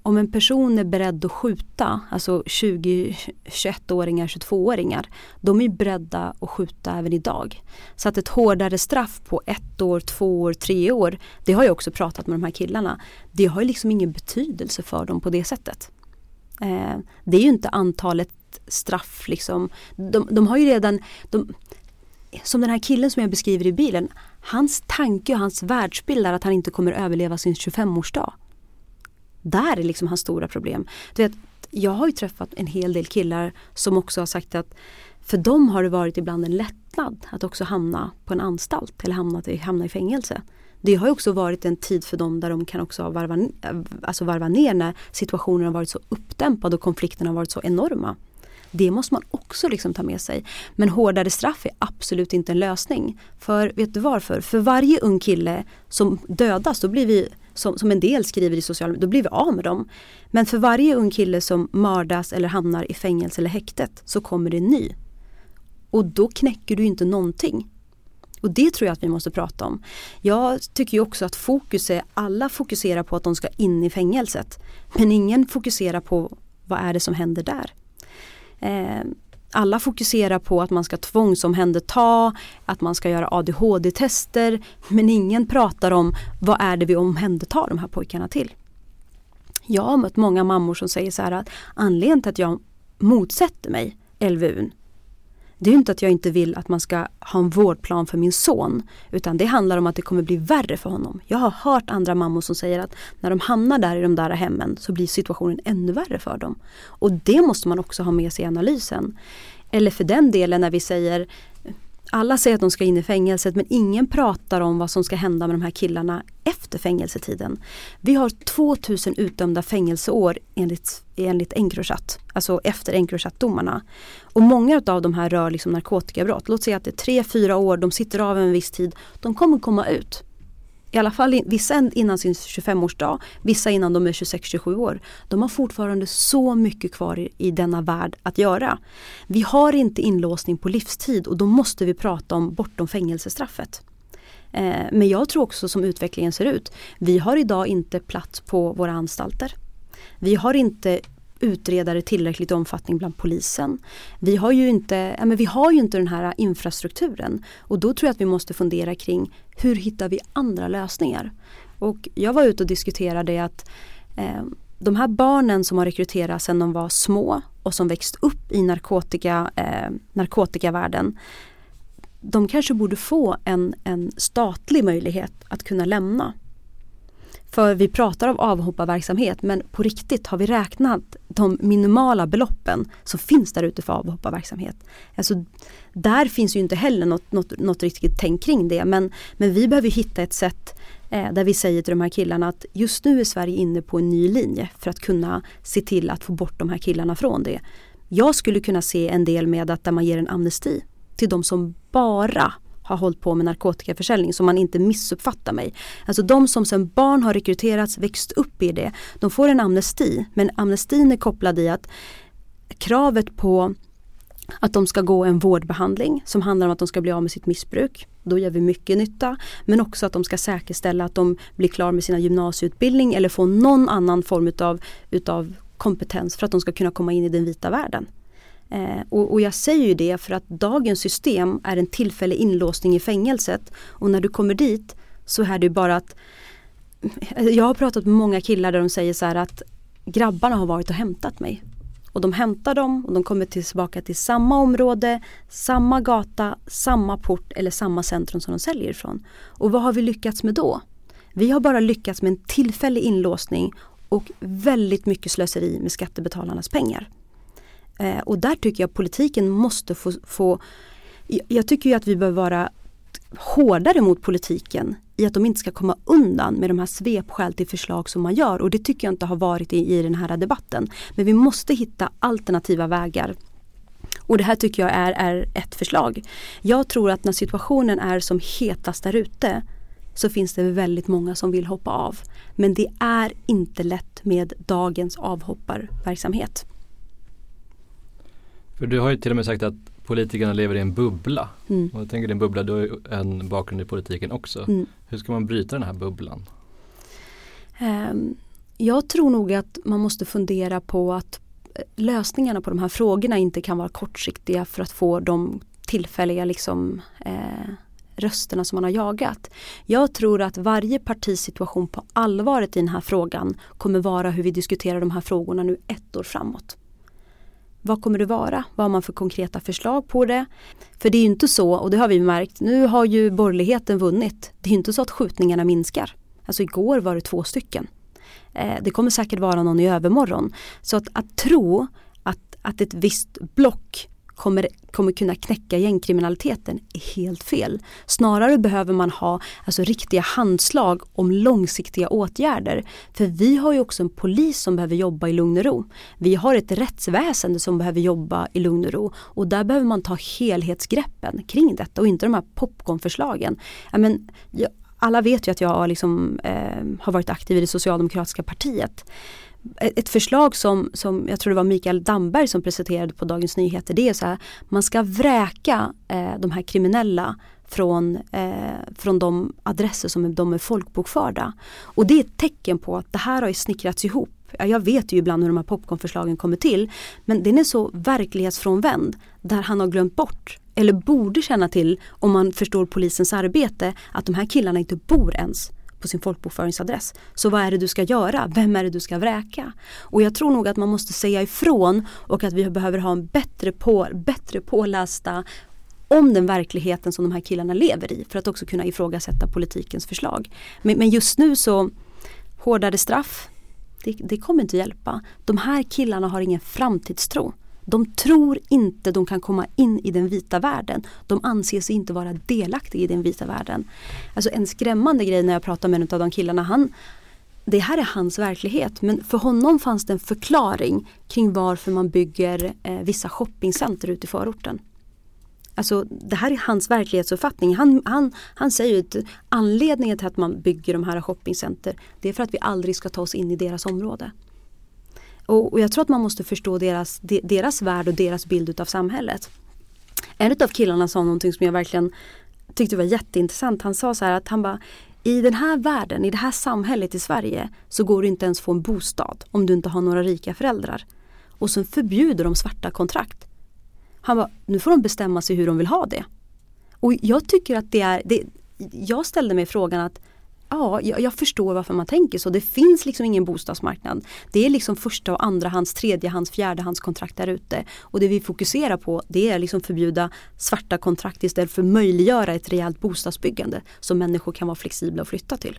om en person är beredd att skjuta, alltså 20, 21-åringar, 22-åringar, de är beredda att skjuta även idag. Så att ett hårdare straff på ett år, två år, tre år, det har jag också pratat med de här killarna. Det har liksom ingen betydelse för dem på det sättet. Eh, det är ju inte antalet straff liksom. De, de har ju redan, de, som den här killen som jag beskriver i bilen, hans tanke och hans världsbild är att han inte kommer överleva sin 25-årsdag. Där är liksom hans stora problem. Du vet, jag har ju träffat en hel del killar som också har sagt att för dem har det varit ibland en lättnad att också hamna på en anstalt eller hamna, hamna i fängelse. Det har också varit en tid för dem där de kan också varva, alltså varva ner när situationen har varit så uppdämpad och konflikterna har varit så enorma. Det måste man också liksom ta med sig. Men hårdare straff är absolut inte en lösning. För vet du varför? För varje ung kille som dödas då blir vi som, som en del skriver i sociala medier, då blir vi av med dem. Men för varje ung kille som mördas eller hamnar i fängelse eller häktet så kommer det en ny. Och då knäcker du inte någonting. Och det tror jag att vi måste prata om. Jag tycker ju också att fokus är, alla fokuserar på att de ska in i fängelset. Men ingen fokuserar på vad är det som händer där. Eh, alla fokuserar på att man ska tvångsomhänderta, att man ska göra ADHD-tester men ingen pratar om vad är det vi omhändertar de här pojkarna till. Jag har mött många mammor som säger så här att anledningen till att jag motsätter mig LVU det är inte att jag inte vill att man ska ha en vårdplan för min son. Utan det handlar om att det kommer bli värre för honom. Jag har hört andra mammor som säger att när de hamnar där i de där hemmen så blir situationen ännu värre för dem. Och det måste man också ha med sig i analysen. Eller för den delen när vi säger alla säger att de ska in i fängelset men ingen pratar om vad som ska hända med de här killarna efter fängelsetiden. Vi har 2000 utdömda fängelseår enligt, enligt Encrochat, alltså efter Encrochat-domarna. Och många av de här rör liksom narkotikabrott. Låt säga att det är 3-4 år, de sitter av en viss tid. De kommer komma ut i alla fall vissa innan sin 25-årsdag, vissa innan de är 26-27 år. De har fortfarande så mycket kvar i, i denna värld att göra. Vi har inte inlåsning på livstid och då måste vi prata om bortom fängelsestraffet. Eh, men jag tror också som utvecklingen ser ut, vi har idag inte plats på våra anstalter. Vi har inte utredare tillräckligt omfattning bland polisen. Vi har ju inte, ja, men vi har ju inte den här infrastrukturen och då tror jag att vi måste fundera kring hur hittar vi andra lösningar? Och jag var ute och diskuterade att eh, de här barnen som har rekryterats sedan de var små och som växt upp i narkotika, eh, narkotikavärlden de kanske borde få en, en statlig möjlighet att kunna lämna för vi pratar om avhopparverksamhet men på riktigt har vi räknat de minimala beloppen som finns där ute för avhopparverksamhet. Alltså, där finns ju inte heller något, något, något riktigt tänk kring det men, men vi behöver hitta ett sätt eh, där vi säger till de här killarna att just nu är Sverige inne på en ny linje för att kunna se till att få bort de här killarna från det. Jag skulle kunna se en del med att där man ger en amnesti till de som bara har hållit på med narkotikaförsäljning så man inte missuppfattar mig. Alltså de som sedan barn har rekryterats, växt upp i det, de får en amnesti. Men amnestin är kopplad i att kravet på att de ska gå en vårdbehandling som handlar om att de ska bli av med sitt missbruk. Då gör vi mycket nytta. Men också att de ska säkerställa att de blir klar med sina gymnasieutbildning eller får någon annan form utav, utav kompetens för att de ska kunna komma in i den vita världen. Eh, och, och, jag säger ju det för att dagens system är en tillfällig inlåsning i fängelset och när du kommer dit så är det bara att Jag har pratat med många killar där de säger så här att grabbarna har varit och hämtat mig. Och de hämtar dem och de kommer tillbaka till samma område, samma gata, samma port eller samma centrum som de säljer ifrån. Och vad har vi lyckats med då? Vi har bara lyckats med en tillfällig inlåsning och väldigt mycket slöseri med skattebetalarnas pengar. Eh, och där tycker jag politiken måste få, få jag tycker ju att vi behöver vara hårdare mot politiken i att de inte ska komma undan med de här svepskäl till förslag som man gör och det tycker jag inte har varit i, i den här debatten. Men vi måste hitta alternativa vägar. Och det här tycker jag är, är ett förslag. Jag tror att när situationen är som hetast där ute så finns det väldigt många som vill hoppa av. Men det är inte lätt med dagens avhopparverksamhet. För du har ju till och med sagt att politikerna lever i en bubbla. Mm. Och jag tänker din bubbla, du har ju en bakgrund i politiken också. Mm. Hur ska man bryta den här bubblan? Um, jag tror nog att man måste fundera på att eh, lösningarna på de här frågorna inte kan vara kortsiktiga för att få de tillfälliga liksom, eh, rösterna som man har jagat. Jag tror att varje partis situation på allvaret i den här frågan kommer vara hur vi diskuterar de här frågorna nu ett år framåt. Vad kommer det vara? Vad har man för konkreta förslag på det? För det är ju inte så, och det har vi märkt, nu har ju borgerligheten vunnit. Det är ju inte så att skjutningarna minskar. Alltså igår var det två stycken. Eh, det kommer säkert vara någon i övermorgon. Så att, att tro att, att ett visst block kommer, kommer kunna knäcka gängkriminaliteten är helt fel. Snarare behöver man ha alltså, riktiga handslag om långsiktiga åtgärder. För vi har ju också en polis som behöver jobba i lugn och ro. Vi har ett rättsväsende som behöver jobba i lugn och ro. Och där behöver man ta helhetsgreppen kring detta och inte de här popcornförslagen. I mean, alla vet ju att jag liksom, eh, har varit aktiv i det socialdemokratiska partiet ett förslag som, som jag tror det var Mikael Damberg som presenterade på Dagens Nyheter det är så här man ska vräka eh, de här kriminella från, eh, från de adresser som de är folkbokförda. Och det är ett tecken på att det här har ju snickrats ihop. Jag vet ju ibland hur de här popcornförslagen kommer till men den är så verklighetsfrånvänd där han har glömt bort eller borde känna till om man förstår polisens arbete att de här killarna inte bor ens på sin folkbokföringsadress. Så vad är det du ska göra? Vem är det du ska vräka? Och jag tror nog att man måste säga ifrån och att vi behöver ha en bättre, på, bättre pålästa om den verkligheten som de här killarna lever i för att också kunna ifrågasätta politikens förslag. Men, men just nu så hårdare straff, det, det kommer inte hjälpa. De här killarna har ingen framtidstro. De tror inte de kan komma in i den vita världen. De anser sig inte vara delaktiga i den vita världen. Alltså en skrämmande grej när jag pratar med en av de killarna, han, det här är hans verklighet men för honom fanns det en förklaring kring varför man bygger eh, vissa shoppingcenter ute i förorten. Alltså det här är hans verklighetsuppfattning. Han, han, han säger att anledningen till att man bygger de här shoppingcenter det är för att vi aldrig ska ta oss in i deras område. Och, och jag tror att man måste förstå deras, de, deras värld och deras bild av samhället. En av killarna sa någonting som jag verkligen tyckte var jätteintressant. Han sa så här att han bara i den här världen, i det här samhället i Sverige så går det inte ens få en bostad om du inte har några rika föräldrar. Och sen förbjuder de svarta kontrakt. Han bara, nu får de bestämma sig hur de vill ha det. Och jag tycker att det är, det, jag ställde mig frågan att Ja, jag, jag, förstår varför man tänker så. Det finns liksom ingen bostadsmarknad. Det är liksom första och andrahands, tredjehands, fjärdehandskontrakt där ute. Och det vi fokuserar på det är liksom förbjuda svarta kontrakt istället för att möjliggöra ett rejält bostadsbyggande som människor kan vara flexibla och flytta till.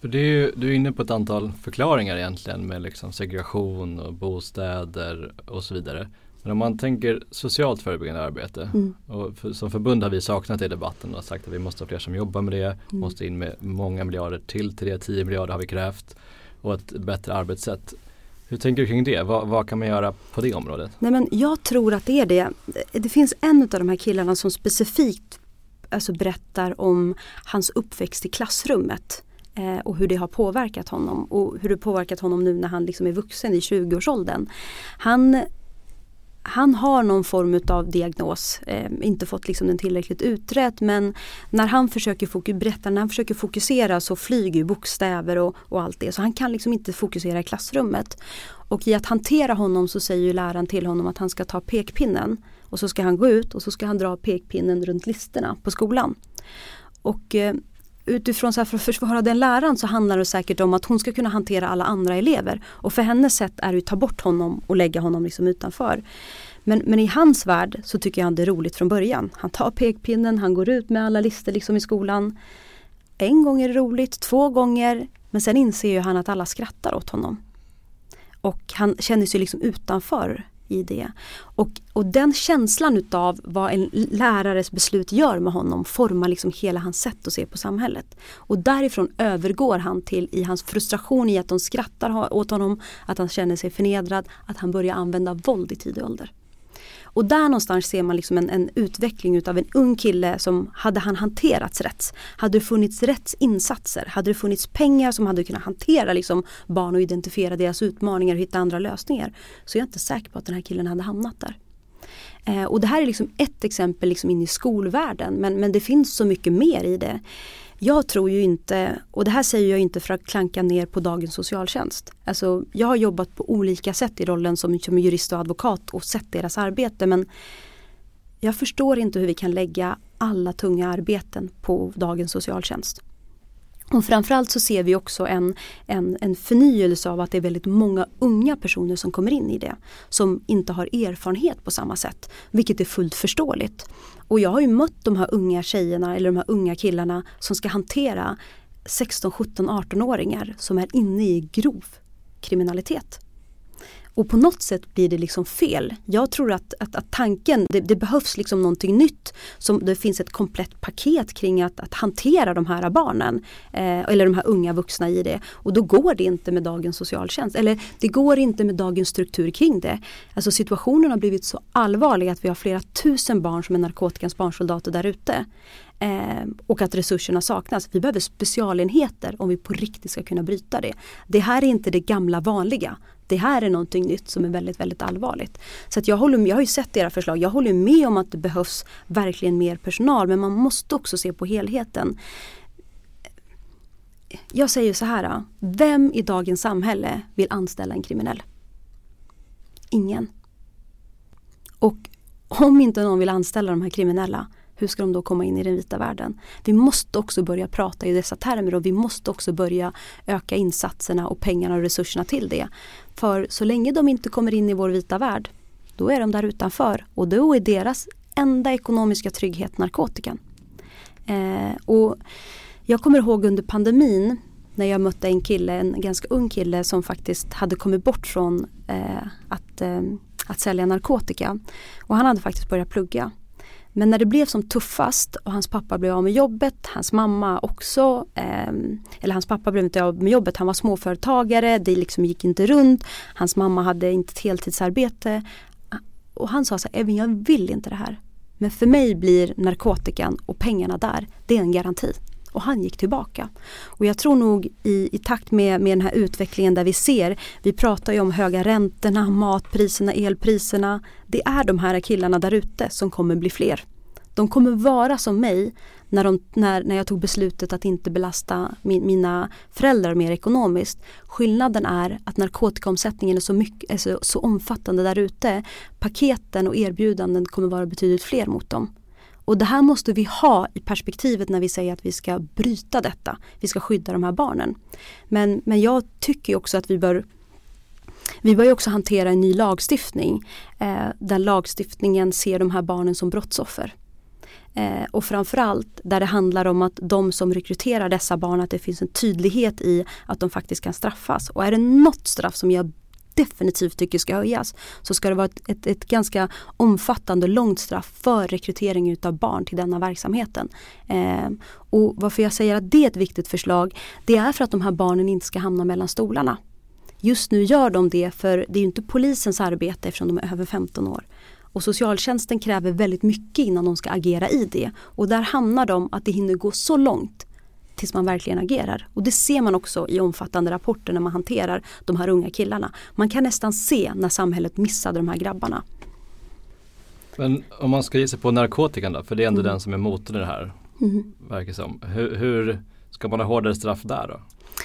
För det är ju, du är inne på ett antal förklaringar egentligen med liksom segregation och bostäder och så vidare. Men om man tänker socialt förebyggande arbete mm. och för, som förbund har vi saknat det i debatten och sagt att vi måste ha fler som jobbar med det, mm. måste in med många miljarder till till det, 10 miljarder har vi krävt och ett bättre arbetssätt. Hur tänker du kring det? Vad, vad, kan man göra på det området? Nej men jag tror att det är det. Det finns en av de här killarna som specifikt alltså berättar om hans uppväxt i klassrummet eh, och hur det har påverkat honom och hur det påverkat honom nu när han liksom är vuxen i 20-årsåldern. Han han har någon form av diagnos, eh, inte fått liksom den tillräckligt utredd men när han försöker berätta, när han försöker fokusera så flyger bokstäver och, och allt det så han kan liksom inte fokusera i klassrummet. Och i att hantera honom så säger läraren till honom att han ska ta pekpinnen och så ska han gå ut och så ska han dra pekpinnen runt listorna på skolan. Och eh, utifrån så här för att försvara den läraren så handlar det säkert om att hon ska kunna hantera alla andra elever. Och för hennes sätt är det att ta bort honom och lägga honom liksom utanför. Men, men i hans värld så tycker han det är roligt från början. Han tar pekpinnen, han går ut med alla listor liksom i skolan. En gång är det roligt, två gånger, men sen inser ju han att alla skrattar åt honom. Och han känner sig liksom utanför i det. Och, och den känslan utav vad en lärares beslut gör med honom formar liksom hela hans sätt att se på samhället. Och därifrån övergår han till i hans frustration i att de skrattar åt honom, att han känner sig förnedrad, att han börjar använda våld i tidig ålder. Och där någonstans ser man liksom en, en utveckling utav en ung kille som hade han hanterats rätt. Hade det funnits rätt insatser, hade det funnits pengar som hade kunnat hantera liksom barn och identifiera deras utmaningar och hitta andra lösningar. Så jag är inte säker på att den här killen hade hamnat där. Eh, och det här är liksom ett exempel liksom in i skolvärlden men, men det finns så mycket mer i det. Jag tror ju inte, och det här säger jag inte för att klanka ner på dagens socialtjänst. Alltså, jag har jobbat på olika sätt i rollen som, som jurist och advokat och sett deras arbete men jag förstår inte hur vi kan lägga alla tunga arbeten på dagens socialtjänst. Och framförallt så ser vi också en, en, en förnyelse av att det är väldigt många unga personer som kommer in i det. Som inte har erfarenhet på samma sätt. Vilket är fullt förståeligt. Och jag har ju mött de här unga tjejerna eller de här unga killarna som ska hantera 16, 17, 18-åringar som är inne i grov kriminalitet. Och på något sätt blir det liksom fel. Jag tror att, att, att tanken, det, det, behövs liksom någonting nytt. Som det finns ett komplett paket kring att, att hantera de här barnen. Eh, eller de här unga vuxna i det. Och då går det inte med dagens socialtjänst. Eller det går inte med dagens struktur kring det. Alltså situationen har blivit så allvarlig att vi har flera tusen barn som är narkotikans barnsoldater där ute. Eh, och att resurserna saknas. Vi behöver specialenheter om vi på riktigt ska kunna bryta det. Det här är inte det gamla vanliga det här är någonting nytt som är väldigt, väldigt allvarligt. Så att jag, håller, jag har ju sett era förslag, jag håller med om att det behövs verkligen mer personal men man måste också se på helheten. Jag säger så här, vem i dagens samhälle vill anställa en kriminell? Ingen. Och om inte någon vill anställa de här kriminella, hur ska de då komma in i den vita världen? Vi måste också börja prata i dessa termer och vi måste också börja öka insatserna och pengarna och resurserna till det. För så länge de inte kommer in i vår vita värld, då är de där utanför och då är deras enda ekonomiska trygghet narkotikan. Eh, och jag kommer ihåg under pandemin när jag mötte en kille, en ganska ung kille som faktiskt hade kommit bort från eh, att, eh, att sälja narkotika. Och han hade faktiskt börjat plugga. Men när det blev som tuffast och hans pappa blev av med jobbet, hans mamma också, eh, eller hans pappa blev inte av med jobbet, han var småföretagare, det liksom gick inte runt, hans mamma hade inte ett heltidsarbete. Och han sa så här, Evin jag vill inte det här. Men för mig blir narkotikan och pengarna där, det är en garanti. Och han gick tillbaka. Och jag tror nog i, i takt med, med den här utvecklingen där vi ser, vi pratar ju om höga räntorna, matpriserna, elpriserna. Det är de här killarna där ute som kommer bli fler. De kommer vara som mig när, de, när, när jag tog beslutet att inte belasta min, mina föräldrar mer ekonomiskt. Skillnaden är att narkotikaomsättningen är så, mycket, är så, så omfattande där ute. Paketen och erbjudanden kommer vara betydligt fler mot dem. Och det här måste vi ha i perspektivet när vi säger att vi ska bryta detta. Vi ska skydda de här barnen. Men, men jag tycker också att vi bör vi bör också hantera en ny lagstiftning eh, där lagstiftningen ser de här barnen som brottsoffer. Eh, och framförallt där det handlar om att de som rekryterar dessa barn, att det finns en tydlighet i att de faktiskt kan straffas. Och är det något straff som jag definitivt tycker ska höjas så ska det vara ett, ett, ett ganska omfattande långt straff för rekrytering utav barn till denna verksamheten. Eh, och varför jag säger att det är ett viktigt förslag det är för att de här barnen inte ska hamna mellan stolarna. Just nu gör de det för det är inte polisens arbete eftersom de är över 15 år. Och socialtjänsten kräver väldigt mycket innan de ska agera i det. Och där hamnar de att det hinner gå så långt tills man verkligen agerar. Och det ser man också i omfattande rapporter när man hanterar de här unga killarna. Man kan nästan se när samhället missade de här grabbarna. Men om man ska ge sig på narkotikan då, för det är ändå mm. den som är motorn i det här. Mm. Verkar som. Hur, hur, ska man ha hårdare straff där då?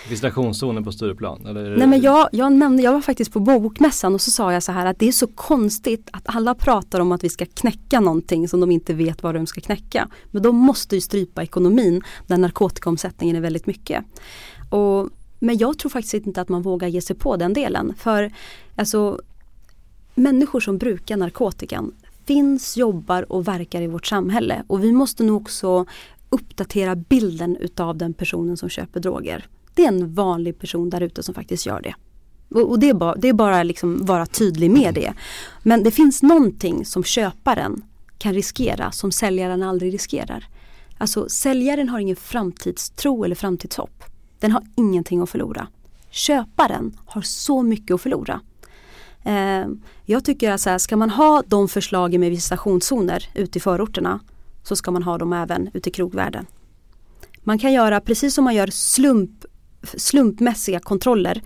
Visitationszonen på Stureplan? Eller Nej men jag, jag nämnde, jag var faktiskt på bokmässan och så sa jag så här att det är så konstigt att alla pratar om att vi ska knäcka någonting som de inte vet vad de ska knäcka. Men de måste ju strypa ekonomin där narkotikaomsättningen är väldigt mycket. Och, men jag tror faktiskt inte att man vågar ge sig på den delen. För alltså människor som brukar narkotikan finns, jobbar och verkar i vårt samhälle. Och vi måste nog också uppdatera bilden utav den personen som köper droger. Det är en vanlig person där ute som faktiskt gör det. Och det är bara, det är bara liksom vara tydlig med det. Men det finns någonting som köparen kan riskera som säljaren aldrig riskerar. Alltså säljaren har ingen framtidstro eller framtidshopp. Den har ingenting att förlora. Köparen har så mycket att förlora. Eh, jag tycker att så här, ska man ha de förslagen med visitationszoner ute i förorterna så ska man ha dem även ute i krogvärlden. Man kan göra precis som man gör slump slumpmässiga kontroller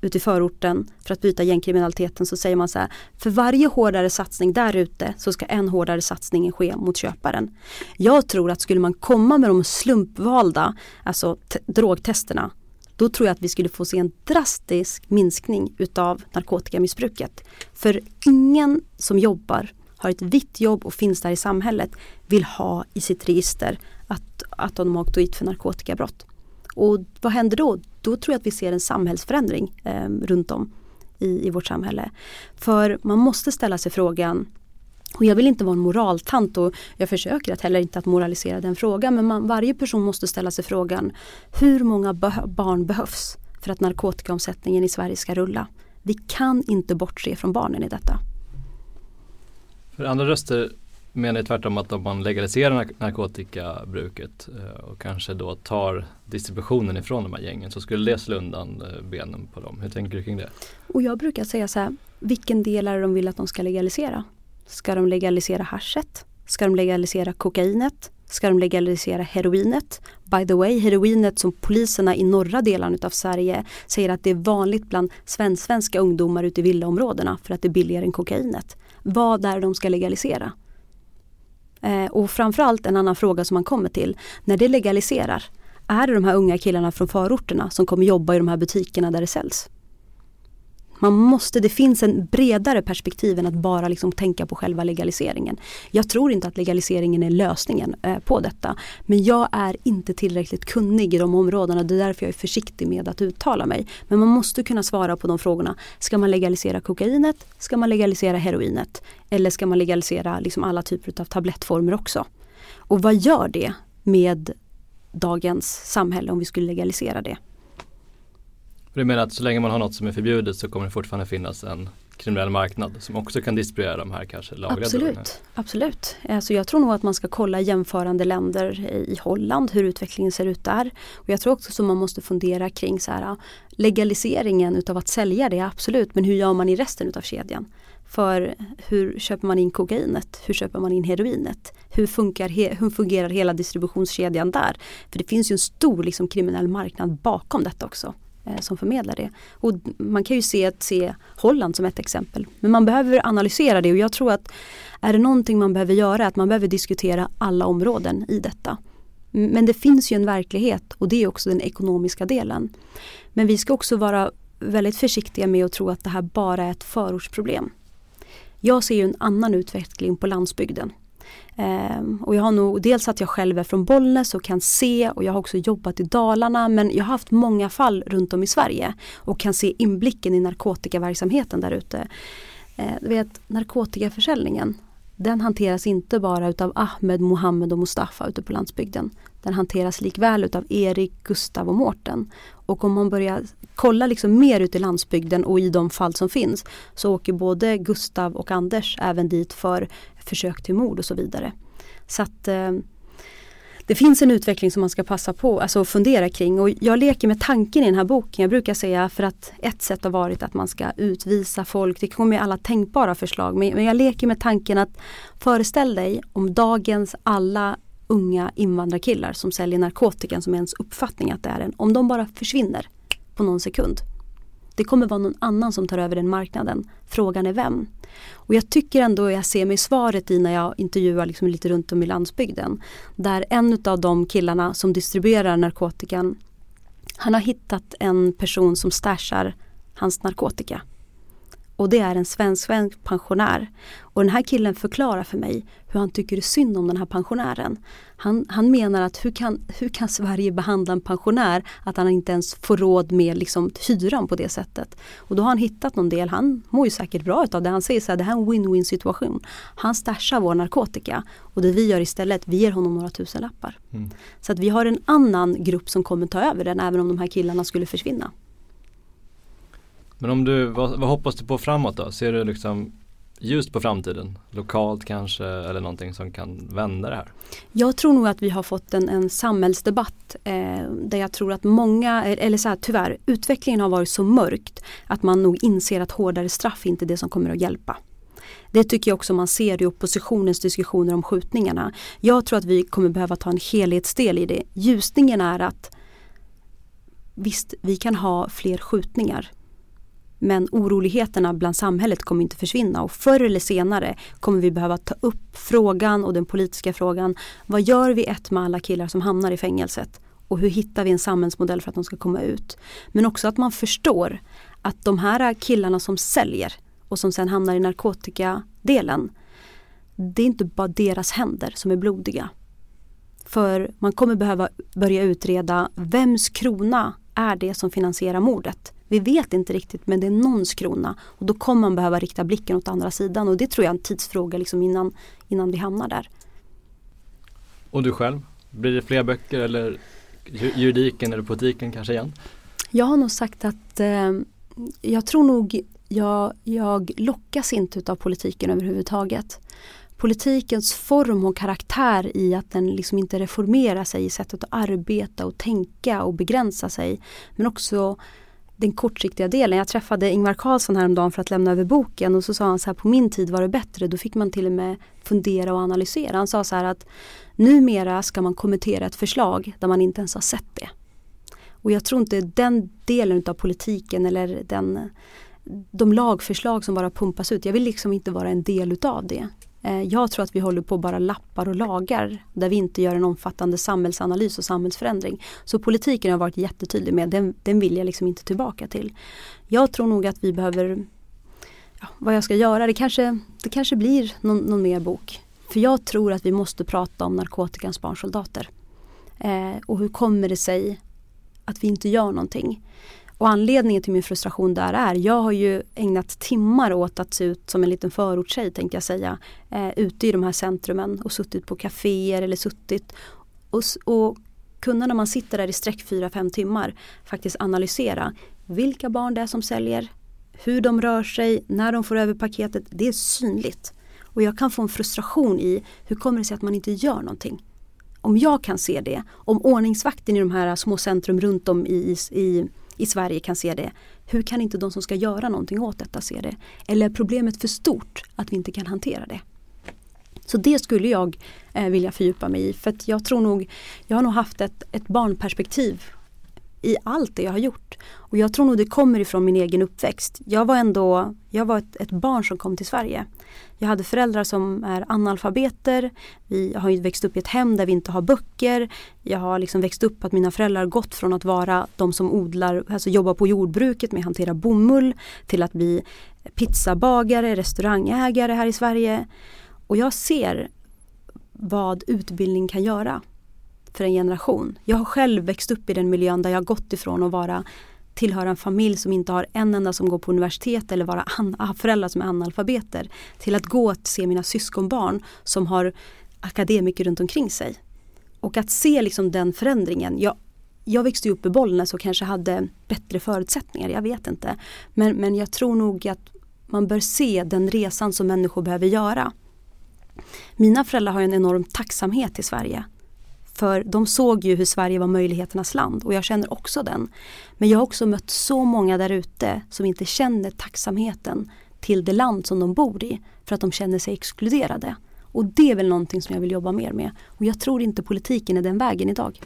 ute i förorten för att byta gängkriminaliteten så säger man så här för varje hårdare satsning där ute så ska en hårdare satsning ske mot köparen. Jag tror att skulle man komma med de slumpvalda, alltså drogtesterna då tror jag att vi skulle få se en drastisk minskning utav narkotikamissbruket. För ingen som jobbar, har ett vitt jobb och finns där i samhället vill ha i sitt register att, att de har åkt dit för narkotikabrott. Och vad händer då? Då tror jag att vi ser en samhällsförändring eh, runt om i, i vårt samhälle. För man måste ställa sig frågan och jag vill inte vara en moraltant och jag försöker att heller inte att moralisera den frågan men man, varje person måste ställa sig frågan hur många be barn behövs för att narkotikaomsättningen i Sverige ska rulla? Vi kan inte bortse från barnen i detta. För andra röster menar tvärtom att om man legaliserar narkotikabruket eh, och kanske då tar distributionen ifrån de här gängen så skulle det slå undan eh, benen på dem. Hur tänker du kring det? Och jag brukar säga så här, vilken del är det de vill att de ska legalisera? Ska de legalisera haschet? Ska de legalisera kokainet? Ska de legalisera heroinet? By the way, heroinet som poliserna i norra delen av Sverige säger att det är vanligt bland svenska ungdomar ute i villaområdena för att det är billigare än kokainet. Vad är det de ska legalisera? Eh, och framförallt en annan fråga som man kommer till. När det legaliserar, är det de här unga killarna från förorterna som kommer jobba i de här butikerna där det säljs? Man måste, det finns en bredare perspektiv än att bara liksom tänka på själva legaliseringen. Jag tror inte att legaliseringen är lösningen eh, på detta. Men jag är inte tillräckligt kunnig i de områdena. Det är därför jag är försiktig med att uttala mig. Men man måste kunna svara på de frågorna. Ska man legalisera kokainet? Ska man legalisera heroinet? Eller ska man legalisera liksom alla typer av tablettformer också? Och vad gör det med dagens samhälle om vi skulle legalisera det? Du menar att så länge man har något som är förbjudet så kommer det fortfarande finnas en kriminell marknad som också kan distribuera de här kanske lagrade Absolut, drogerna. absolut. Alltså jag tror nog att man ska kolla jämförande länder i Holland, hur utvecklingen ser ut där. Och jag tror också att man måste fundera kring så här, äh, legaliseringen utav att sälja det, absolut, men hur gör man i resten utav kedjan? För hur köper man in kokainet? Hur köper man in heroinet? Hur, funkar hur fungerar hela distributionskedjan där? För det finns ju en stor liksom, kriminell marknad bakom detta också Eh, som förmedlar det. Och man kan ju se, se Holland som ett exempel. Men man behöver analysera det och jag tror att är det någonting man behöver göra att man behöver diskutera alla områden i detta. Men det finns ju en verklighet och det är också den ekonomiska delen. Men vi ska också vara väldigt försiktiga med att tro att det här bara är ett förortsproblem. Jag ser ju en annan utveckling på landsbygden. Um, och jag har nog dels att jag själv är från Bollnäs och kan se och jag har också jobbat i Dalarna men jag har haft många fall runt om i Sverige och kan se inblicken i narkotikaverksamheten där ute. Uh, du vet narkotikaförsäljningen den hanteras inte bara utav Ahmed, Mohammed och Mustafa ute på landsbygden. Den hanteras likväl utav Erik, Gustav och Mårten. Och om man börjar kolla liksom mer ute i landsbygden och i de fall som finns så åker både Gustav och Anders även dit för försök till mord och så vidare. Så att eh, det finns en utveckling som man ska passa på, alltså fundera kring och jag leker med tanken i den här boken. Jag brukar säga för att ett sätt har varit att man ska utvisa folk, det kommer ju alla tänkbara förslag. Men, jag leker med tanken att föreställ dig om dagens alla unga invandrarkillar som säljer narkotikan som ens uppfattning att det är en, om de bara försvinner på någon sekund. Det kommer vara någon annan som tar över den marknaden. Frågan är vem? Och jag tycker ändå jag ser mig svaret i när jag intervjuar liksom lite runt om i landsbygden. Där en av de killarna som distribuerar narkotikan han har hittat en person som stashar hans narkotika. Och det är en svensk, svensk pensionär. Och den här killen förklarar för mig hur han tycker synd om den här pensionären. Han, han menar att hur kan, hur kan Sverige behandla en pensionär att han inte ens får råd med liksom, hyran på det sättet. Och då har han hittat någon del, han mår ju säkert bra utav det. Han säger så här, det här är en win-win situation. Han stashar vår narkotika och det vi gör istället, vi ger honom några tusenlappar. Mm. Så att vi har en annan grupp som kommer ta över den även om de här killarna skulle försvinna. Men om du, vad, vad, hoppas du på framåt då? Ser du liksom ljust på framtiden? Lokalt kanske eller någonting som kan vända det här? Jag tror nog att vi har fått en, en samhällsdebatt eh, där jag tror att många, eh, eller så här, tyvärr, utvecklingen har varit så mörkt att man nog inser att hårdare straff inte är det som kommer att hjälpa. Det tycker jag också man ser i oppositionens diskussioner om skjutningarna. Jag tror att vi kommer behöva ta en helhetsdel i det. Ljusningen är att visst, vi kan ha fler skjutningar men oroligheterna bland samhället kommer inte försvinna och förr eller senare kommer vi behöva ta upp frågan och den politiska frågan. Vad gör vi ett med alla killar som hamnar i fängelset? Och hur hittar vi en samhällsmodell för att de ska komma ut? Men också att man förstår att de här killarna som säljer och som sen hamnar i narkotikadelen. Det är inte bara deras händer som är blodiga. För man kommer behöva börja utreda vems krona är det som finansierar mordet? Vi vet inte riktigt men det är någons krona och då kommer man behöva rikta blicken åt andra sidan och det tror jag är en tidsfråga liksom innan, innan vi hamnar där. Och du själv? Blir det fler böcker eller juridiken eller politiken kanske igen? Jag har nog sagt att eh, jag tror nog jag, jag lockas inte av politiken överhuvudtaget. Politikens form och karaktär i att den liksom inte reformerar sig i sättet att arbeta och tänka och begränsa sig. Men också den kortsiktiga delen. Jag träffade Ingvar Carlsson häromdagen för att lämna över boken och så sa han så här på min tid var det bättre. Då fick man till och med fundera och analysera. Han sa så här att numera ska man kommentera ett förslag där man inte ens har sett det. Och jag tror inte den delen av politiken eller den, de lagförslag som bara pumpas ut. Jag vill liksom inte vara en del utav det. Eh, jag tror att vi håller på bara lappar och lagar där vi inte gör en omfattande samhällsanalys och samhällsförändring. Så politiken har varit jättetydlig med, den, den vill jag liksom inte tillbaka till. Jag tror nog att vi behöver, ja, vad jag ska göra, det kanske, det kanske blir någon, någon mer bok. För jag tror att vi måste prata om narkotikans barnsoldater. Eh, och hur kommer det sig att vi inte gör någonting? Och anledningen till min frustration där är, jag har ju ägnat timmar åt att se ut som en liten förortstjej tänkte jag säga. Eh, ute i de här centrumen och suttit på kaféer eller suttit och, och kunna när man sitter där i sträck 4-5 timmar faktiskt analysera vilka barn det är som säljer, hur de rör sig, när de får över paketet. Det är synligt. Och jag kan få en frustration i hur kommer det sig att man inte gör någonting? Om jag kan se det, om ordningsvakten i de här små centrum runt om i, i i Sverige kan se det. Hur kan inte de som ska göra någonting åt detta se det? Eller är problemet för stort att vi inte kan hantera det? Så det skulle jag eh, vilja fördjupa mig i för att jag tror nog, jag har nog haft ett, ett barnperspektiv i allt det jag har gjort. Och jag tror nog det kommer ifrån min egen uppväxt. Jag var ändå, jag var ett, ett barn som kom till Sverige. Jag hade föräldrar som är analfabeter. Vi har ju växt upp i ett hem där vi inte har böcker. Jag har liksom växt upp att mina föräldrar gått från att vara de som odlar, alltså jobbar på jordbruket med att hantera bomull till att bli pizzabagare, restaurangägare här i Sverige. Och jag ser vad utbildning kan göra för en generation. Jag har själv växt upp i den miljön där jag gått ifrån att vara tillhöra en familj som inte har en enda som går på universitet eller vara an, ah, föräldrar som är analfabeter till att gå och se mina syskonbarn som har akademiker runt omkring sig. Och att se liksom den förändringen. Jag, jag växte upp i Bollnäs och kanske hade bättre förutsättningar, jag vet inte. Men, men jag tror nog att man bör se den resan som människor behöver göra. Mina föräldrar har en enorm tacksamhet till Sverige. För de såg ju hur Sverige var möjligheternas land och jag känner också den. Men jag har också mött så många där ute som inte känner tacksamheten till det land som de bor i för att de känner sig exkluderade. Och det är väl någonting som jag vill jobba mer med. Och jag tror inte politiken är den vägen idag.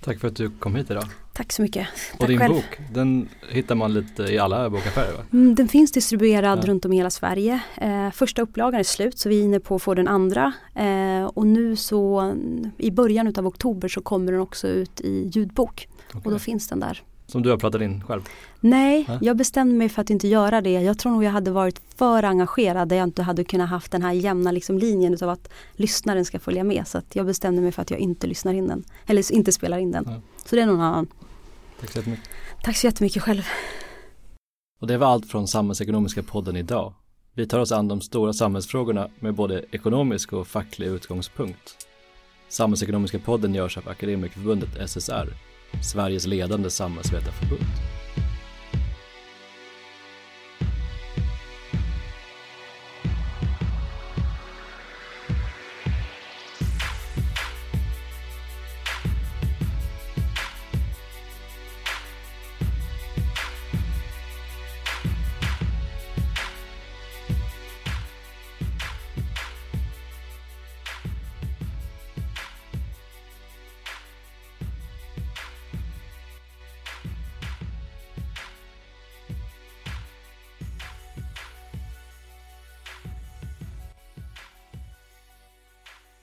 Tack för att du kom hit idag. Tack så mycket. Och Tack din själv. bok, den hittar man lite i alla bokaffärer va? Mm, Den finns distribuerad Ja. runt om i hela Sverige. Eh, första upplagan är slut så vi är inne på att få den andra. Eh, och nu så i början utav oktober så kommer den också ut i ljudbok. Och då finns den där. Som du har pratat in själv? Nej, Ja. jag bestämde mig för att inte göra det. Jag tror nog jag hade varit för engagerad där jag inte hade kunnat haft den här jämna liksom linjen utav att lyssnaren ska följa med. Så jag bestämde mig för att jag inte lyssnar in den. Eller inte spelar in den. Ja. Så det är någon annan. Tack så jättemycket. Tack så jättemycket själv. Och det var allt från Samhällsekonomiska podden idag. Vi tar oss an de stora samhällsfrågorna med både ekonomisk och facklig utgångspunkt. Samhällsekonomiska podden görs av Akademikerförbundet SSR, Sveriges ledande samhällsvetarförbund.